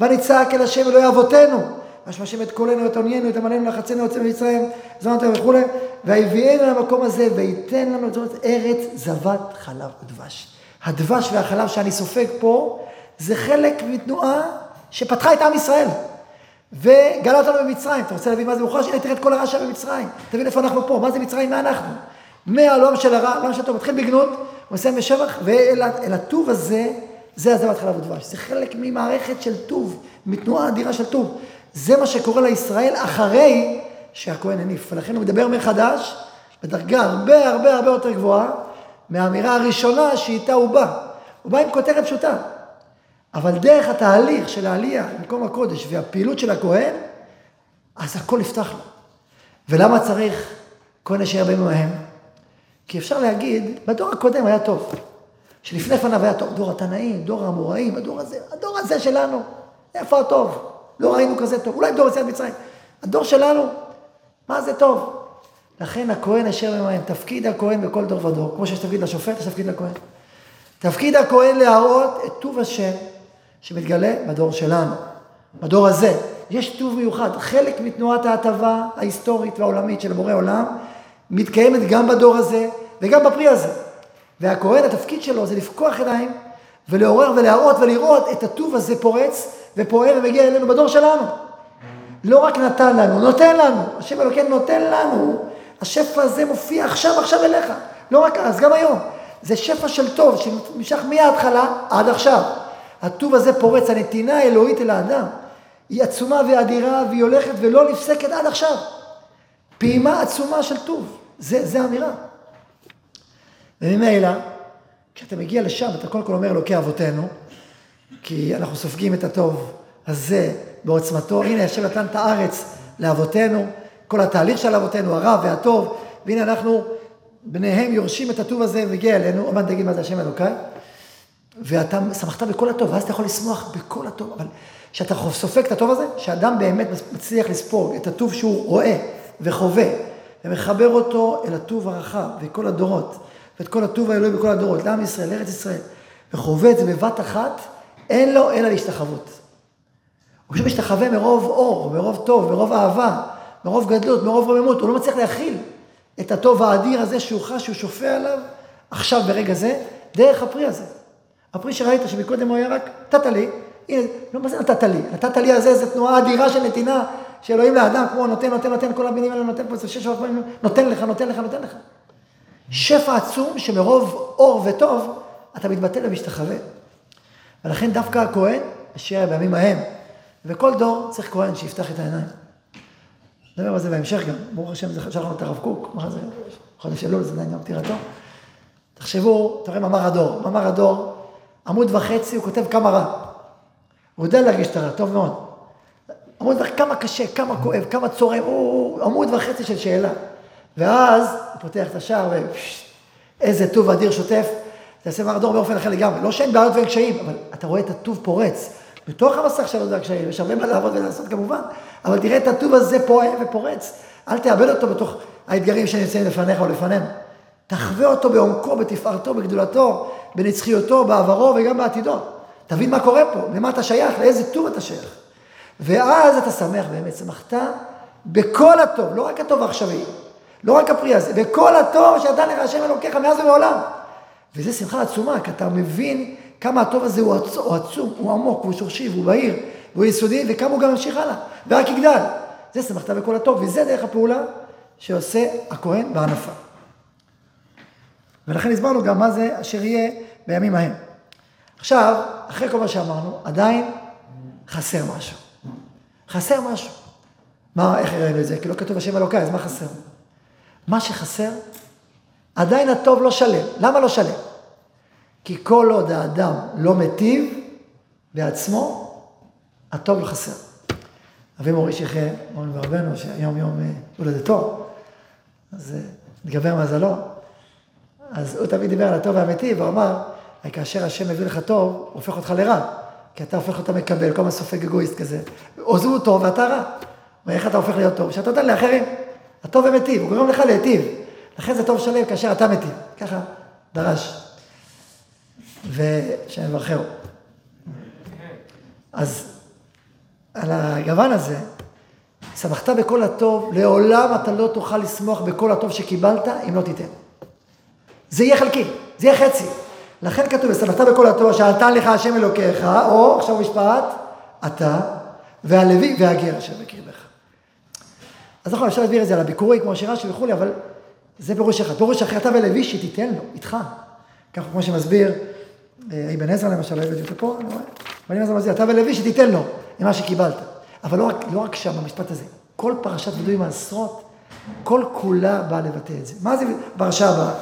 ונצעק אל השם אלוהי אבותינו, ואשם השם את קולנו, את עוניינו, את עמלנו, לחצנו, יוצא ממצרים, זמנתנו וכולי, ויביאנו למקום הזה, וייתן לנו זאת ארץ זבת חלב ודבש. הדבש והחלב שאני סופג פה, זה חלק מתנועה שפתחה את עם ישראל. וגלה אותנו במצרים. אתה רוצה להבין מה זה מוכרח? הנה, תראה את כל הרשע במצרים. תבין איפה אנחנו פה, מה זה מצרים, מה אנחנו. מהעולם של הרע, העולם של הטוב, מתחיל בגנות, מסיים בשבח, ואל הטוב הזה, זה הזבת חלב ודבש. זה חלק ממערכת של טוב, מתנועה אדירה של טוב. זה מה שקורה לישראל אחרי שהכהן הניף. ולכן הוא מדבר מחדש, בדרגה הרבה הרבה הרבה יותר גבוהה, מהאמירה הראשונה שאיתה הוא בא. הוא בא עם כותרת פשוטה. אבל דרך התהליך של העלייה למקום הקודש והפעילות של הכהן, אז הכל נפתח לו. ולמה צריך כהן אשר הרבה מהם? כי אפשר להגיד, בדור הקודם היה טוב. שלפני פניו היה טוב, דור התנאים, דור האמוראים, הדור הזה, הדור הזה שלנו, איפה הטוב? לא ראינו כזה טוב, אולי דור יציאת מצרים. הדור שלנו, מה זה טוב? לכן הכהן אשר ממהם, תפקיד הכהן בכל דור ודור, כמו שיש תפקיד לשופט, יש תפקיד לכהן. תפקיד הכהן להראות את טוב השם שמתגלה בדור שלנו, בדור הזה. יש טוב מיוחד, חלק מתנועת ההטבה ההיסטורית והעולמית של בורא עולם, מתקיימת גם בדור הזה וגם בפרי הזה. והכהן, התפקיד שלו זה לפקוח עיניים ולעורר ולהראות ולראות את הטוב הזה פורץ ופועל ומגיע אלינו בדור שלנו. לא רק נתן לנו, נותן לנו. השם אלוקינו נותן לנו. השפע הזה מופיע עכשיו, עכשיו אליך. לא רק אז, גם היום. זה שפע של טוב שנמשך מההתחלה עד עכשיו. הטוב הזה פורץ, הנתינה האלוהית אל האדם. היא עצומה ואדירה והיא הולכת ולא נפסקת עד עכשיו. פעימה עצומה של טוב. זה, זה האמירה. וממילא, כשאתה מגיע לשם, אתה קודם כל אומר אלוקי אבותינו, כי אנחנו סופגים את הטוב הזה בעוצמתו. הנה, השם נתן את הארץ לאבותינו, כל התהליך של אבותינו, הרע והטוב, והנה אנחנו, בניהם יורשים את הטוב הזה ומגיע אלינו. מעט תגיד מה זה השם אלוקיי. ואתה שמחת בכל הטוב, ואז אתה יכול לשמוח בכל הטוב. אבל כשאתה סופג את הטוב הזה, שאדם באמת מצליח לספוג את הטוב שהוא רואה וחווה, ומחבר אותו אל הטוב הרחב, וכל הדורות, ואת כל הטוב האלוהי בכל הדורות, לעם ישראל, לארץ ישראל, וחווה את זה בבת אחת, אין לו אלא להשתחוות. הוא פשוט משתחווה מרוב אור, מרוב טוב, מרוב אהבה, מרוב גדלות, מרוב רוממות, הוא לא מצליח להכיל את הטוב האדיר הזה שהוא חש, שהוא שופע עליו, עכשיו ברגע זה, דרך הפרי הזה. הפרי שראית שמקודם הוא היה רק, נתת לי, הנה, לא מה זה נתת לי? נתת לי הזה, זו תנועה אדירה של נתינה, שאלוהים לאדם, כמו נותן, נותן, נותן, כל המילים האלה נותן פה, זה שש פעמים, נותן לך, נותן לך, נותן לך. שפע עצום שמרוב אור וטוב, אתה מתבטל ומשתחווה. ולכן דווקא הכהן, אשר בימים ההם, וכל דור צריך כהן שיפתח את העיניים. נדבר על זה בהמשך גם, ברוך השם, זה שלחנו את הרב קוק, מה זה, חודש אלול, זה עדיין יום פטירתו. תחשבו, אתה רואה מאמר הדור, מאמר הדור, עמוד וחצי, הוא כותב כמה רע. הוא יודע להרגיש את הרע, טוב מאוד. עמוד וחצי, כמה קשה, כמה כואב, כמה צורם, הוא עמוד וחצי של שאלה. ואז הוא פותח את השער ואיזה טוב אדיר שוטף. זה יעשה מאמר הדור באופן אחר לגמרי. לא שאין בעיות ואין קשיים, אבל אתה רואה את הטוב פורץ. בתוך המסך שלו זה הקשיים, יש הרבה מה לעבוד ולעשות כמובן, אבל תראה את הטוב הזה פועם ופורץ. אל תאבד אותו בתוך האתגרים שנמצאים לפניך או לפנינו. תחווה אותו בעומקו, בתפארתו, בגדולתו, בנצחיותו, בעברו וגם בעתידו. תבין מה קורה פה, למה אתה שייך, לאיזה טוב אתה שייך. ואז אתה שמח באמת, שמחת בכל הטוב, לא רק הטוב העכשווי, לא רק הפרי הזה, בכל הטוב שנתן לך השם אלוקיך מאז ומעולם. וזה שמחה עצומה, כי אתה מבין כמה הטוב הזה הוא עצום, הוא עמוק, הוא שורשי, והוא בהיר, והוא יסודי, וכמה הוא גם ממשיך הלאה, ורק יגדל. זה שמחת בכל הטוב, וזה דרך הפעולה שעושה הכהן בענפה. ולכן הסברנו גם מה זה אשר יהיה בימים ההם. עכשיו, אחרי כל מה שאמרנו, עדיין חסר משהו. חסר משהו. מה, איך ראינו את זה? כי לא כתוב השם אלוקיי, אז מה חסר? מה שחסר, עדיין הטוב לא שלם. למה לא שלם? כי כל עוד האדם לא מטיב בעצמו, הטוב לא חסר. אבי מורי שיחיה, מורי ורבנו, שהיום יום אה, הולדתו, אז נתגבר אה, מזלו. אז הוא תמיד דיבר על הטוב האמיתי, והוא אמר, כאשר השם מביא לך טוב, הוא הופך אותך לרע. כי אתה הופך אותה מקבל, כל הזמן סופג אגואיסט כזה. או זה הוא טוב ואתה רע. ואיך אתה הופך להיות טוב? שאתה נותן לאחרים. הטוב ומטיב, הוא גורם לך להיטיב. לכן זה טוב שלם כאשר אתה מטיב. ככה דרש. ושם יברכהו. אז על הגוון הזה, שמחת בכל הטוב, לעולם אתה לא תוכל לשמוח בכל הטוב שקיבלת אם לא תיתן. זה יהיה חלקי, זה יהיה חצי. לכן כתוב, ושמחת בכל התורה שעלתה לך השם אלוקיך, או, עכשיו משפט, אתה והלוי והגר אשר בקרבך. אז נכון, אפשר להסביר את זה על הביקורי, כמו שרש"י וכולי, אבל זה פירוש אחד. פירוש אחר, אתה ולוי שתיתן לו, איתך. ככה כמו שמסביר, אה, אבן עזרא למשל, לא הבאתי אותו פה, אני רואה, ואני מסביר, אתה ולוי שתיתן לו, ממה שקיבלת. אבל לא רק, לא רק שם, במשפט הזה. כל פרשת וידוי מעשרות, כל כולה באה לבטא את זה. מה זה פרשה הבאה?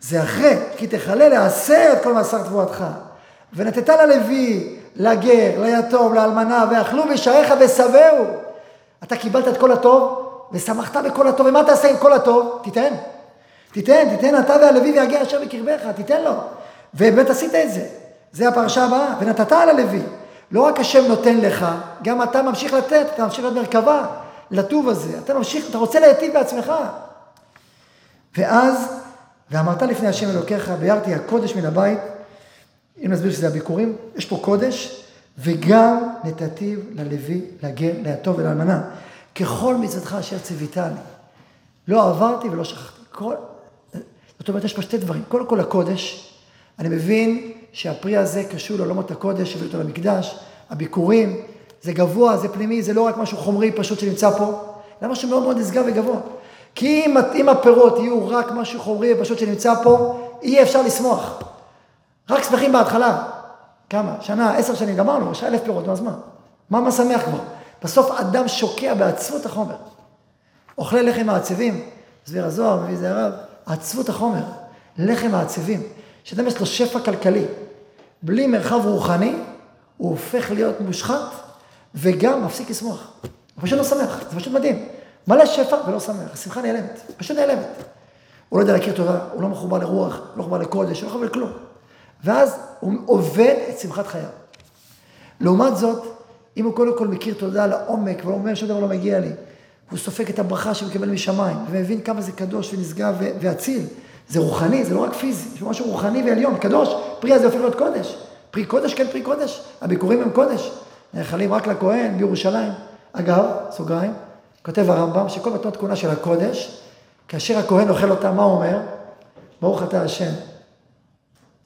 זה אחרי, כי תכלה לעשר את כל מאסר תבואתך. ונתת ללוי, לגר, ליתום, לאלמנה, ואכלו בשעריך ושבעו. אתה קיבלת את כל הטוב, ושמחת בכל הטוב, ומה תעשה עם כל הטוב? תיתן. תיתן, תיתן אתה והלוי והגר אשר בקרבך, תיתן לו. ובאמת עשית את זה. זה הפרשה הבאה. ונתת על הלוי. לא רק השם נותן לך, גם אתה ממשיך לתת, אתה ממשיך להיות מרכבה לטוב הזה. אתה ממשיך, אתה רוצה להיטיב בעצמך. ואז ואמרת לפני השם אלוקיך, ביארתי הקודש מן הבית, אם נסביר שזה הביקורים, יש פה קודש, וגם נתתיו ללוי, לגר, ליתום ולאלמנה, ככל מצוותך אשר ציוויתני. לא עברתי ולא שכחתי. כל... זאת אומרת, יש פה שתי דברים. קודם כל הקודש, אני מבין שהפרי הזה קשור לעולמות הקודש, הביא אותו למקדש, הביקורים, זה גבוה, זה פנימי, זה לא רק משהו חומרי פשוט שנמצא פה, זה משהו מאוד מאוד נשגב וגבוה. כי אם, אם הפירות יהיו רק משהו חומרי ופשוט שנמצא פה, אי אפשר לשמוח. רק שמחים בהתחלה. כמה? שנה, עשר שנים, גמרנו, יש אלף פירות, אז מה? מה מה שמח כבר? בסוף אדם שוקע בעצבות החומר. אוכלי לחם מעצבים, מסביר הזוהר, מביא זה הרב, עצבות החומר, לחם מעצבים, שאדם יש לו שפע כלכלי, בלי מרחב רוחני, הוא הופך להיות מושחת וגם מפסיק לשמוח. הוא פשוט לא שמח, זה פשוט מדהים. מלא שפע ולא שמח, השמחה נעלמת, פשוט נעלמת. הוא לא יודע להכיר תורה, הוא לא מחובר לרוח, לא מחובר לקודש, לא מחובר לכלום. ואז הוא עובד את שמחת חייו. לעומת זאת, אם הוא קודם כל מכיר תודה לעומק, ואומר שום דבר לא מגיע לי, והוא סופג את הברכה שהוא מקבל משמיים, ומבין כמה זה קדוש ונשגב ואציל, זה רוחני, זה לא רק פיזי, יש משהו רוחני ועליון, קדוש, פרי הזה הופך להיות קודש. פרי קודש, כן פרי קודש, הביקורים הם קודש. נאכלים רק לכהן בירושלים. אגב, סוגריים, כותב הרמב"ם שכל מתנות כהונה של הקודש, כאשר הכהן אוכל אותה, מה הוא אומר? ברוך אתה השם.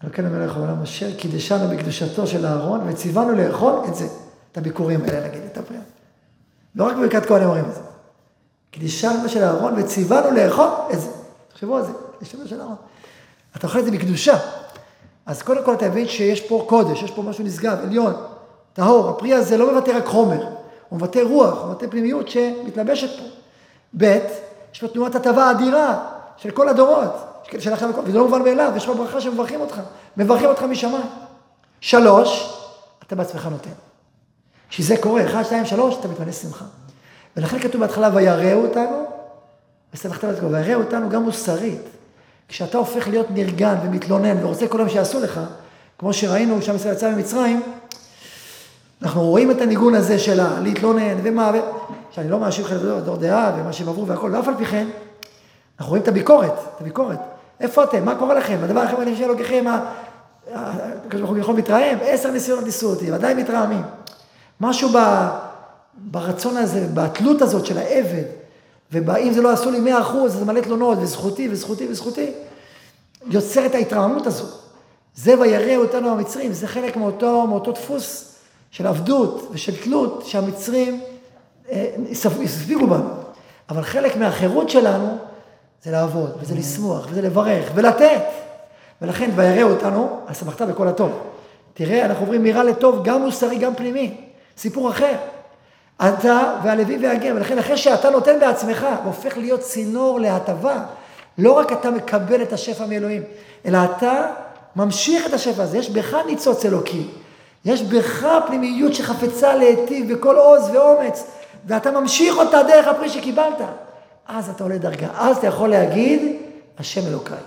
אלוקינו מלך העולם אשר קידשנו בקדושתו של אהרון וציוונו לאכול את זה, את הביקורים האלה, נגיד, את הפריאה. לא רק בברכת כהנים אומרים את זה. קידשנו של אהרון וציוונו לאכול את זה. תחשבו על זה, קידשנו של אהרון. אתה אוכל את זה בקדושה. אז קודם כל אתה מבין שיש פה קודש, יש פה משהו נשגב, עליון, טהור. הפרי הזה לא מבטא רק חומר, הוא מבטא רוח, הוא מבטא פנימיות שמתלבשת פה. ב', יש פה תנועת הטבה אדירה של כל הדורות, שלכם, וזה לא מובן מאליו, יש פה ברכה שמברכים אותך, מברכים אותך משמיים. שלוש, אתה בעצמך נותן. כשזה קורה, אחד, שתיים, שלוש, אתה מתמלא שמחה. ולכן כתוב בהתחלה, ויראו אותנו, וסלחת לתקוע, ויראו אותנו גם מוסרית. כשאתה הופך להיות נרגן ומתלונן ורוצה כל היום שיעשו לך, כמו שראינו שם ישראל יצא ממצרים, אנחנו רואים את הניגון הזה של להתלונן ומה, ו... שאני לא מאשים חלק דור דעה ומה שהם עברו והכל, ואף על פי כן, אנחנו רואים את הביקורת, את הביקורת. איפה אתם? מה קורה לכם? הדבר הכי מעניין שאלוקיכם, הקדוש ברוך הוא יכול מתרעם, עשר ניסיונות ניסו אותי, ועדיין מתרעמים. משהו ב, ברצון הזה, בתלות הזאת של העבד, ואם זה לא עשו לי מאה אחוז, זה מלא תלונות, וזכותי, וזכותי, וזכותי, יוצר את ההתרעמות הזאת. זה וירא אותנו המצרים, זה חלק מאותו, מאותו דפוס של עבדות ושל תלות שהמצרים אה, הספיגו בנו. אבל חלק מהחירות שלנו זה לעבוד, וזה לשמוח, וזה לברך, ולתת. ולכן, וירא אותנו, אז שמחת בכל הטוב. תראה, אנחנו עוברים מרע לטוב, גם מוסרי, גם פנימי. סיפור אחר. אתה והלוי והגר, ולכן אחרי שאתה נותן בעצמך, והופך להיות צינור להטבה, לא רק אתה מקבל את השפע מאלוהים, אלא אתה ממשיך את השפע הזה. יש בך ניצוץ אלוקי. יש בך פנימיות שחפצה להיטיב בכל עוז ואומץ, ואתה ממשיך אותה דרך הפרי שקיבלת. אז אתה עולה דרגה. אז אתה יכול להגיד, השם אלוקיי.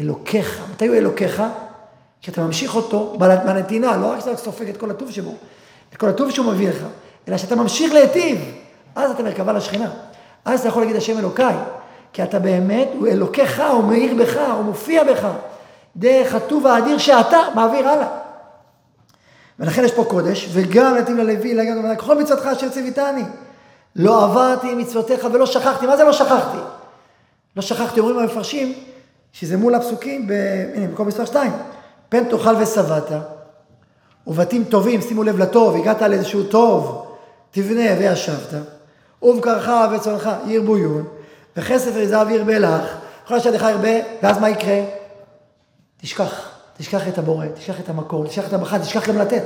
אלוקיך. מתי הוא אלוקיך? כשאתה ממשיך אותו בנתינה, לא רק שאתה סופג את כל הטוב שבו, את כל הטוב שהוא מביא לך, אלא שאתה ממשיך להיטיב. אז אתה מרכבה לשכינה. אז אתה יכול להגיד השם אלוקיי, כי אתה באמת, הוא אלוקיך, הוא מאיר בך, הוא מופיע בך, דרך הטוב האדיר שאתה מעביר הלאה. ולכן יש פה קודש, וגם נתיב ללוי, לו, כל מצוותך אשר ציוויתני. לא עברתי מצוותיך ולא שכחתי. מה זה לא שכחתי? לא שכחתי, אומרים המפרשים, שזה מול הפסוקים, ב... הנה, במקום מספר 2. פן תאכל ושבעת, ובתים טובים, שימו לב לטוב, הגעת לאיזשהו טוב, תבנה וישבת, ובקרך וצונך ירבו יון, וכסף וזהב ירבה לך, כל אשר לך ירבה, ואז מה יקרה? תשכח, תשכח את הבורא, תשכח את המקור, תשכח את המחר, תשכח גם לתת,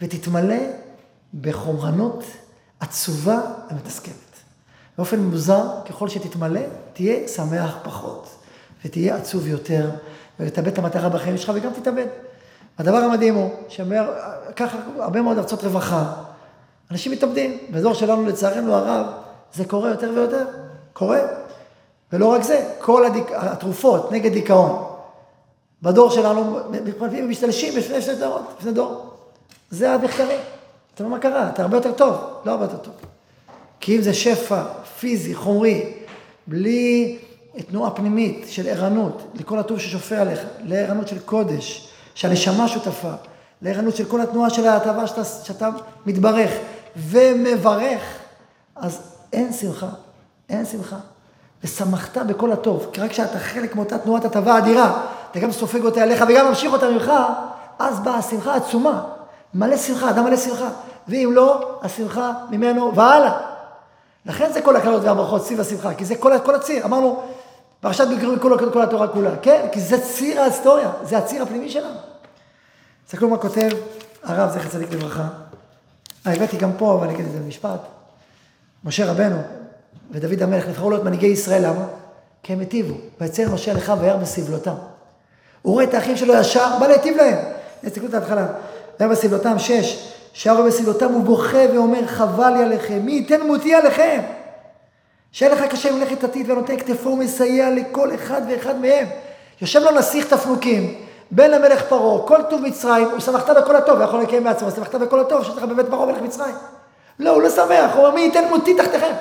ותתמלא בחומרנות עצובה ומתסכלת. באופן מוזר, ככל שתתמלא, תהיה שמח פחות, ותהיה עצוב יותר, ותאבד את המטרה בחיים שלך וגם תתאבד. הדבר המדהים הוא, שככה הרבה מאוד ארצות רווחה, אנשים מתאבדים. באזור שלנו, לצערנו הרב, זה קורה יותר ויותר. קורה. ולא רק זה, כל הדיק... התרופות נגד דיכאון, בדור שלנו, ומשתלשים לפני שני דורות, לפני דור. זה המחקרים. אתה אומר, מה קרה? אתה הרבה יותר טוב. לא הרבה יותר טוב. כי אם זה שפע פיזי, חומרי, בלי תנועה פנימית של ערנות, לכל הטוב ששופע עליך, לערנות של קודש, שהנשמה שותפה, לערנות של כל התנועה של ההטבה שאתה, שאתה מתברך ומברך, אז אין שמחה, אין שמחה. ושמחת בכל הטוב, כי רק כשאתה חלק מאותה תנועת הטבה אדירה, אתה גם סופג אותה עליך וגם ממשיך אותה ממך, אז באה השמחה עצומה. מלא שמחה, אדם מלא שמחה. ואם לא, השמחה ממנו והלאה. לכן זה כל הקלות והברכות סביב השמחה, כי זה כל, כל הציר. אמרנו, פרשת בקרים כל, כל התורה כולה. כן, כי זה ציר ההיסטוריה, זה הציר הפנימי שלנו. תסתכלו מה כותב הרב זכר צדיק לברכה. אה, הבאתי גם פה, אבל אני אגיד את זה במשפט. משה רבנו ודוד המלך נבחרו להיות מנהיגי ישראל, למה? כי הם היטיבו. ויצא משה לך וירא בסבלותם. הוא רואה את האחים שלו ישר, בא להיטיב להם. תסתכלו את ההתחלה. וירא בסבלותם, שש. שרו בסבלותם הוא בוכה ואומר, חבל לי עליכם, מי ייתן מותי עליכם? שאין לך קשה מלאכת עתיד ונותן כתפו ומסייע לכל אחד ואחד מהם. יושב לו נסיך תפנוקים, בן למלך פרעה, כל טוב מצרים, הוא שמחת בכל הטוב, הוא יכול לקיים בעצמו, שמחת בכל הטוב, שיש לך בבית פרעה מלך מצרים. לא, הוא לא שמח, הוא אומר, מי ייתן מותי תחתיכם?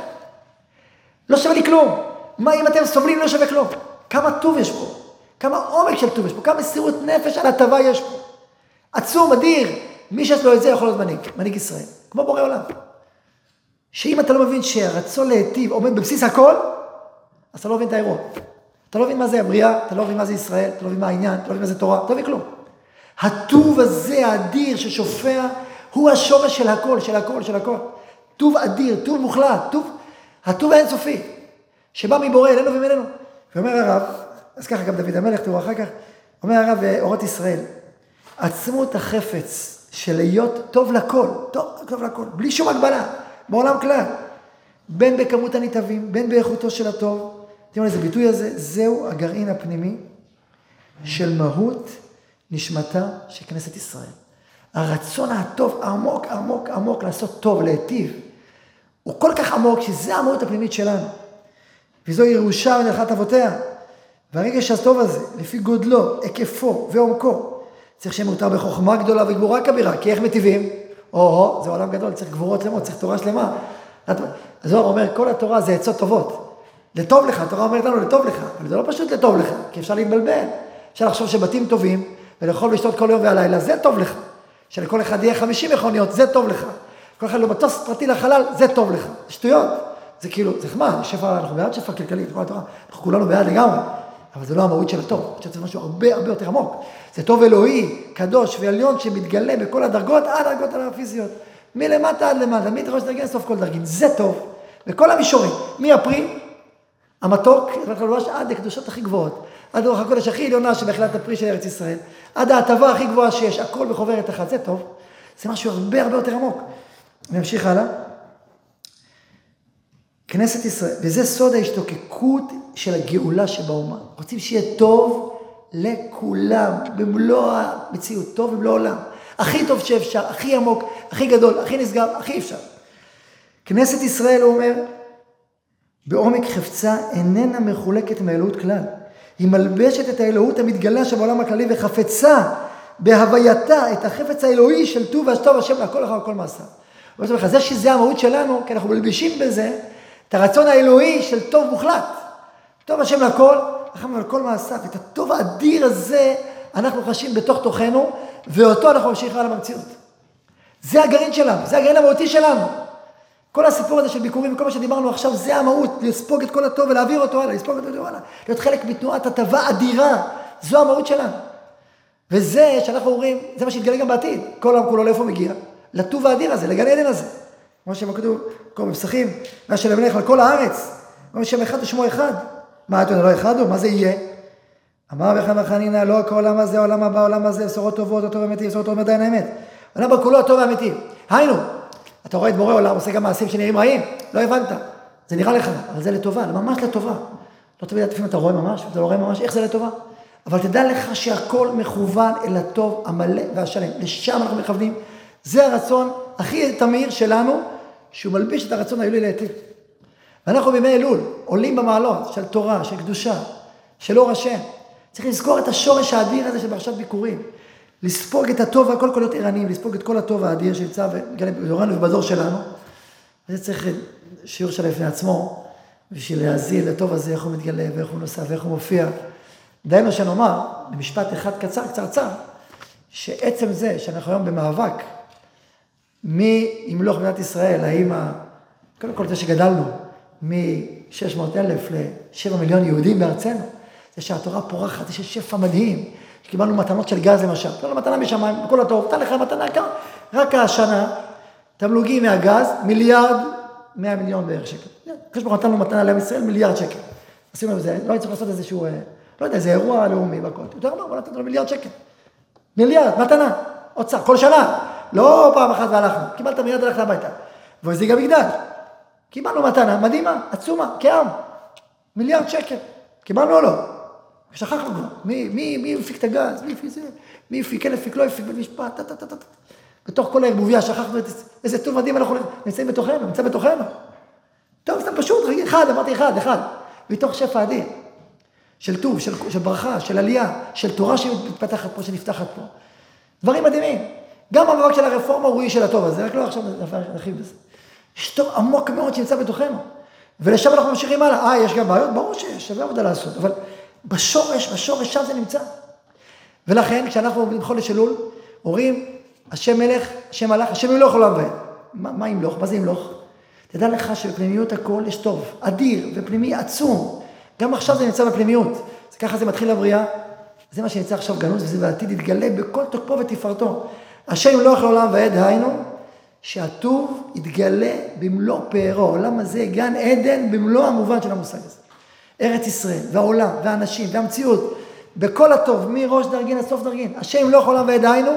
לא שווה לי כלום. מה אם אתם סובלים, לא שווה כלום. כמה טוב יש פה, כמה עומק של טוב יש פה, כמה מסירות נפש על הטבה יש פה. עצום, אדיר. מי שיש לו את זה יכול להיות מנהיג, מנהיג ישראל, כמו בורא עולם. שאם אתה לא מבין שהרצון להיטיב עומד בבסיס הכל, אז אתה לא מבין את האירוע. אתה לא מבין מה זה הבריאה, אתה לא מבין מה זה ישראל, אתה לא מבין מה העניין, אתה לא מבין מה זה תורה, אתה לא מבין כלום. הטוב הזה האדיר ששופע, הוא השורש של הכל, של הכל, של הכל. טוב אדיר, טוב מוחלט, טוב, הטוב האינסופי, שבא מבורא אלינו וממנו. ואומר הרב, אז ככה גם דוד המלך, תראו אחר כך, אומר הרב אורות ישראל, עצמות החפץ של להיות טוב לכל, טוב, טוב לכל, בלי שום הגבלה, בעולם כלל. בין בכמות הנתעבים, בין באיכותו של הטוב. אתם יודעים איזה ביטוי הזה? זהו הגרעין הפנימי של מהות נשמתה של כנסת ישראל. הרצון הטוב עמוק, עמוק, עמוק לעשות טוב, להיטיב, הוא כל כך עמוק שזה המהות הפנימית שלנו. וזו ירושה מנחת אבותיה. והרגש הטוב הזה, לפי גודלו, היקפו ועומקו, צריך שיהיה מותר בחוכמה גדולה וגבורה כבירה, כי איך מטיבים? או, זה עולם גדול, צריך גבורות שלמות, צריך תורה שלמה. הזוהר אומר, כל התורה זה עצות טובות. לטוב לך, התורה אומרת לנו לטוב לך, אבל זה לא פשוט לטוב לך, כי אפשר להתבלבל. אפשר לחשוב שבתים טובים, ולאכול ולשתות כל יום והלילה, זה טוב לך. שלכל אחד יהיה 50 מכוניות, זה טוב לך. כל אחד לא מטוס פרטי לחלל, זה טוב לך. שטויות. זה כאילו, זה נחמד, שפע, אנחנו בעד שפע כלכלי, אנחנו כולנו בעד לגמרי. אבל זה לא המהות של הטוב, אני חושב שזה משהו הרבה הרבה יותר עמוק. זה טוב אלוהי, קדוש ועליון שמתגלה בכל הדרגות עד הדרגות הפיזיות. מלמטה עד למטה, מתחילת דרגים לסוף כל דרגים. זה טוב. בכל המישורים, מהפרי, המתוק, עד לקדושות הכי גבוהות. עד רוח הקודש הכי עליונה שבהחלט הפרי של ארץ ישראל. עד ההטבה הכי גבוהה שיש, הכל בחוברת אחת. זה טוב. זה משהו הרבה הרבה יותר עמוק. נמשיך הלאה. כנסת ישראל, וזה סוד ההשתוקקות של הגאולה שבאומה. רוצים שיהיה טוב לכולם, במלוא המציאות, טוב במלוא העולם. הכי טוב שאפשר, הכי עמוק, הכי גדול, הכי נשגב, הכי אפשר. כנסת ישראל, הוא אומר, בעומק חפצה איננה מחולקת מאלוהות כלל. היא מלבשת את האלוהות המתגלה שבעולם הכללי וחפצה בהווייתה את החפץ האלוהי של טוב והשטוב השם לכל אחר כל לך, זה שזה המהות שלנו, כי אנחנו מלבישים בזה את הרצון האלוהי של טוב מוחלט. טוב השם לכל, רחם על כל מעשיו. את הטוב האדיר הזה אנחנו חשים בתוך תוכנו, ואותו אנחנו ממשיכים הלאה במציאות. זה הגרעין שלנו, זה הגרעין המהותי שלנו. כל הסיפור הזה של ביקורים וכל מה שדיברנו עכשיו, זה המהות, לספוג את כל הטוב ולהעביר אותו הלאה, לספוג את אותו הלאה. להיות חלק מתנועת הטבה אדירה, זו המהות שלנו. וזה שאנחנו אומרים, זה מה שיתגלה גם בעתיד. כל העם כולו לאיפה מגיע? לטוב האדיר הזה, לגן עדן הזה. כמו שכתוב, כל מבשכים, מה שלמלך על כל הארץ. אומר שם אחד ושמו אחד. מה אתה יודע, לא אחד הוא? מה זה יהיה? אמר וחנא חנינא, לא כל העולם הזה, העולם הבא, העולם הזה, בשורות טובות, הטוב האמיתי, בשורות טובות מדיין האמת. העולם הבא כולו הטוב האמיתי. היינו, אתה רואה את בורא עולם עושה גם מעשים שנראים רעים, לא הבנת. זה נראה לך, אבל זה לטובה, ממש לטובה. לא תמיד לפעמים אתה רואה ממש, אתה לא רואה ממש, איך זה לטובה? אבל תדע לך שהכל מכוון אל הטוב המלא והשלם. לשם אנחנו מכוונים. זה הרצון הכי תמיר שלנו, שהוא מלביש את הרצון היולי להיטיב. ואנחנו בימי אלול עולים במעלות של תורה, של קדושה, של אור השם. צריך לזכור את השורש האדיר הזה של פרשת ביקורים. לספוג את הטוב והכל כל להיות ערניים, לספוג את כל הטוב האדיר שנמצא בדורנו ובדור שלנו. וזה צריך שיעור שלם לפני עצמו, בשביל להזיל לטוב הזה, איך הוא מתגלה ואיך הוא נוסע ואיך הוא מופיע. דהיינו שנאמר, במשפט אחד קצר, קצרצר, שעצם זה שאנחנו היום במאבק, מי ימלוך מדינת ישראל, האם, ה... קודם כל זה שגדלנו, מ-600 אלף ל-7 מיליון יהודים בארצנו. זה שהתורה פורחת, יש שפע מדהים. קיבלנו מתנות של גז למשל, קיבלנו מתנה משמיים, הכל הטוב, נתן לך מתנה כמה, רק השנה, תמלוגים מהגז, מיליארד, 100 מיליון בערך שקל. הקדוש ברוך לנו מתנה לעם ישראל, מיליארד שקל. עשינו את זה, לא הייתי צריך לעשות איזשהו, אה, לא יודע, איזה אירוע לאומי והכל. יותר אמר, בוא נתן לו מיליארד שקל. מיליארד, מתנה, אוצר, כל שנה. לא פעם אחת והלכנו, קיבלת מיליארד הלכת הביתה. וזה גם יגדל. קיבלנו מתנה מדהימה, עצומה, כעם. מיליארד שקל. קיבלנו או לא? שכחנו כבר. מי, מי, מי הפיק את הגז? מי הפיק זה? מי הפיק, כן הפיק, לא הפיק, במשפט, טה, טה, טה, טה. בתוך כל הערבוביה שכחנו את איזה טוב מדהים אנחנו נמצאים בתוכנו, נמצא בתוכנו. טוב, סתם פשוט, אחד, אמרתי אחד, אחד. מתוך שפע אדיר. של טוב, של, של ברכה, של עלייה, של תורה שמתפתחת פה, שנפתחת פה. דברים מדהימים. גם המאבק של הרפורמה הוא איש של הטוב הזה, רק לא עכשיו נרחיב בזה. יש טוב עמוק מאוד שנמצא בתוכנו. ולשם אנחנו ממשיכים הלאה. אה, יש גם בעיות? ברור שיש, שווה עבודה לעשות. אבל בשורש, בשורש, שם זה נמצא. ולכן, כשאנחנו עובדים חודש אלול, אומרים, השם מלך, השם מלך, השם ימלוך עולם ועד. מה, ימלוך? מה זה ימלוך? תדע לך שבפנימיות הכל יש טוב, אדיר ופנימי עצום. גם עכשיו זה נמצא בפנימיות. ככה זה מתחיל לבריאה. זה מה שנמצא עכשיו גנוז, וזה בעתיד יתגלה בכל תוקפו ותפארתו. השם ימלוך לעולם ועד, היינו, שהטוב יתגלה במלוא פארו. העולם הזה, גן עדן במלוא המובן של המושג הזה. ארץ ישראל, והעולם, והאנשים, והמציאות, בכל הטוב, מראש דרגין עד סוף דרגין. השם ימלוך עולם ועד, היינו,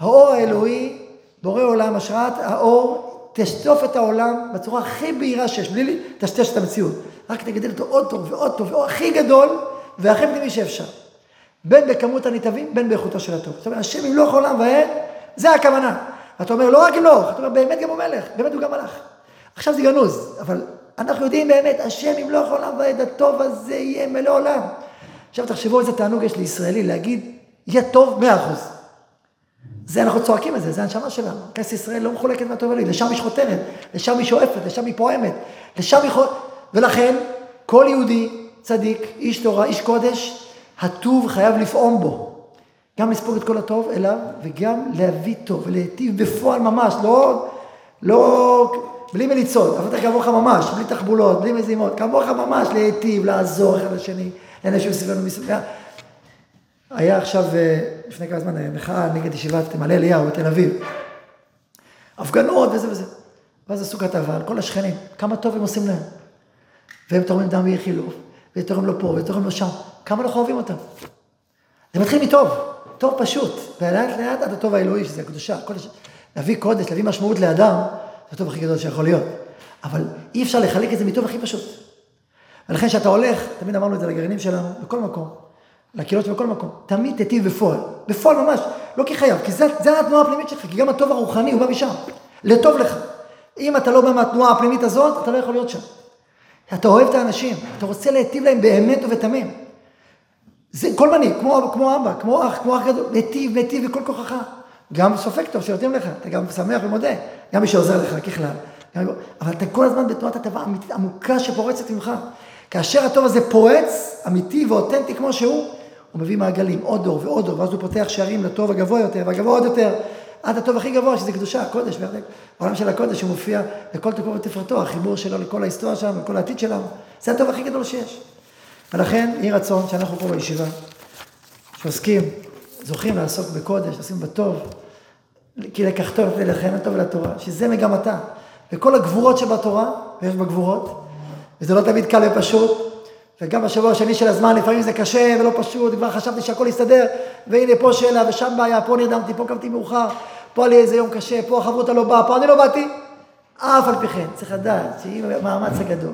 האור האלוהי, בורא עולם, השראת האור, תשטוף את העולם בצורה הכי בהירה שיש, בלי לטשטש את המציאות. רק תגדל אותו עוד טוב ועוד טוב, ועוד הכי גדול והכי פנימי שאפשר. בין בכמות הנתעבים, בין באיכותו של הטוב. זאת אומרת, השם ימלוך עולם ועד, זה הכוונה. אתה אומר, לא רק ימלוך, אתה אומר, באמת גם הוא מלך, באמת הוא גם מלך. עכשיו זה גנוז, אבל אנחנו יודעים באמת, השם ימלוך עולם ועד, הטוב הזה יהיה מלא עולם. עכשיו תחשבו איזה תענוג יש לישראלי להגיד, יהיה טוב מאה אחוז. זה אנחנו צועקים את זה, זה הנשמה שלנו. כנסת ישראל לא מחולקת מהטוב אלוהי, לשם היא חותרת, לשם היא שואפת, לשם היא פועמת, לשם היא חותרת. ולכן, כל יהודי, צדיק, איש תורה, איש קודש, הטוב חייב לפעום בו. גם לספוג את כל הטוב אליו, וגם להביא טוב, ולהיטיב בפועל ממש, לא, לא, בלי מליצות, אבל כמוך ממש, בלי תחבולות, בלי מזימות, כמוך ממש להיטיב, לעזור אחד לשני, לאנשים סביבנו מסביבנו. היה עכשיו, אה, לפני כמה זמן, מחאה נגד ישיבת מעלה אליהו בתל אביב. הפגנות וזה וזה. ואז עשו כתבה על כל השכנים, כמה טוב הם עושים להם. והם תורמים דם ואיכילוב, ותורמים לו פה, ותורמים לו שם. כמה אנחנו אוהבים אותם. זה מתחיל מטוב, טוב פשוט. ולאט לאט עד הטוב האלוהי, שזה הקדושה. קודש, להביא קודש, להביא משמעות לאדם, זה הטוב הכי גדול שיכול להיות. אבל אי אפשר לחלק את זה מטוב הכי פשוט. ולכן כשאתה הולך, תמיד אמרנו את זה לגרעינים שלנו, בכל מקום, לקהילות בכל מקום, תמיד תיטיב בפועל. בפועל ממש, לא כחייב, כי זה, זה התנועה הפנימית שלך, כי גם הטוב הרוחני הוא בא משם, לטוב לך. אם אתה לא בא מהתנועה הפנימית הזאת, אתה לא יכול להיות שם. אתה אוהב את האנשים, אתה רוצה להיטיב להם באמת ובתמים. זה כל מנהיג, כמו, כמו אבא, כמו אח, כמו אח גדול, להיטיב, להיטיב בכל כוחך. גם סופק טוב שנותנים לך, אתה גם שמח ומודה, גם מי שעוזר לך ככלל. אבל אתה כל הזמן בתנועת הטבה אמיתית עמוקה שפורצת ממך. כאשר הטוב הזה פורץ, אמיתי ואותנטי כמו שהוא, הוא מביא מעגלים, עוד דור ועוד דור, ואז הוא פותח שערים לטוב הגבוה יותר, והגבוה עוד יותר, עד הטוב הכי גבוה, שזה קדושה, הקודש, העולם של הקודש, הוא מופיע לכל תקופו ותפארתו, החיבור שלו לכל ההיסטוריה שלנו, לכל העתיד שלנו, זה הטוב הכי גדול שיש. ולכן, יהי רצון שאנחנו פה בישיבה, שעוסקים, זוכים לעסוק בקודש, עושים בטוב, כי לקחתו לכם הטוב לתורה, שזה מגמתה. וכל הגבורות שבתורה, ויש בה גבורות, וזה לא תמיד קל ופשוט, וגם בשבוע השני של הזמן, לפעמים זה קשה ולא פשוט, כבר חשבתי שהכל יסתדר, והנה פה שאלה ושם בעיה, פה נרדמתי, פה קמתי מאוחר, פה היה לי איזה יום קשה, פה החברותה לא באה, פה אני לא באתי. אף על פי כן, צריך לדעת שעם המאמץ הגדול,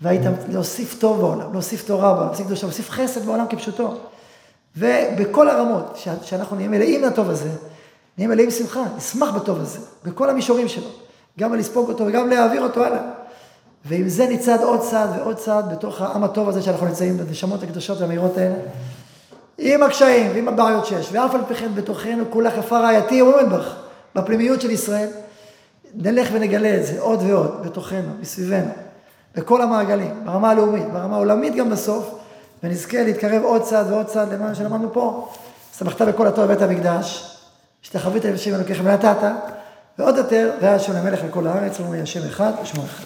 והיית להוסיף טוב בעולם, להוסיף תורה בעולם, להוסיף קדושה, להוסיף חסד בעולם כפשוטו. ובכל הרמות, שאנחנו נהיה מלאים לטוב הזה, נהיה מלאים שמחה, נשמח בטוב הזה, בכל המישורים שלו, גם לספוג אותו וגם להעביר אותו הלאה. ועם זה נצעד עוד צעד ועוד צעד בתוך העם הטוב הזה שאנחנו נמצאים בנשמות הקדושות והמהירות האלה. עם הקשיים ועם הבעיות שיש, ואף על פי כן בתוכנו כולה חפה רעייתי ועומד בך, בפנימיות של ישראל. נלך ונגלה את זה עוד ועוד בתוכנו, מסביבנו, בכל המעגלים, ברמה הלאומית, ברמה העולמית גם בסוף, ונזכה להתקרב עוד צעד ועוד צעד למה שלמדנו פה. שמחת בכל הטוב בבית המקדש, השתחווית לשם אלוקיך ונתת, ועוד יותר, והיה שם למלך לכל הארץ, ומי השם אחד ושמו אחד.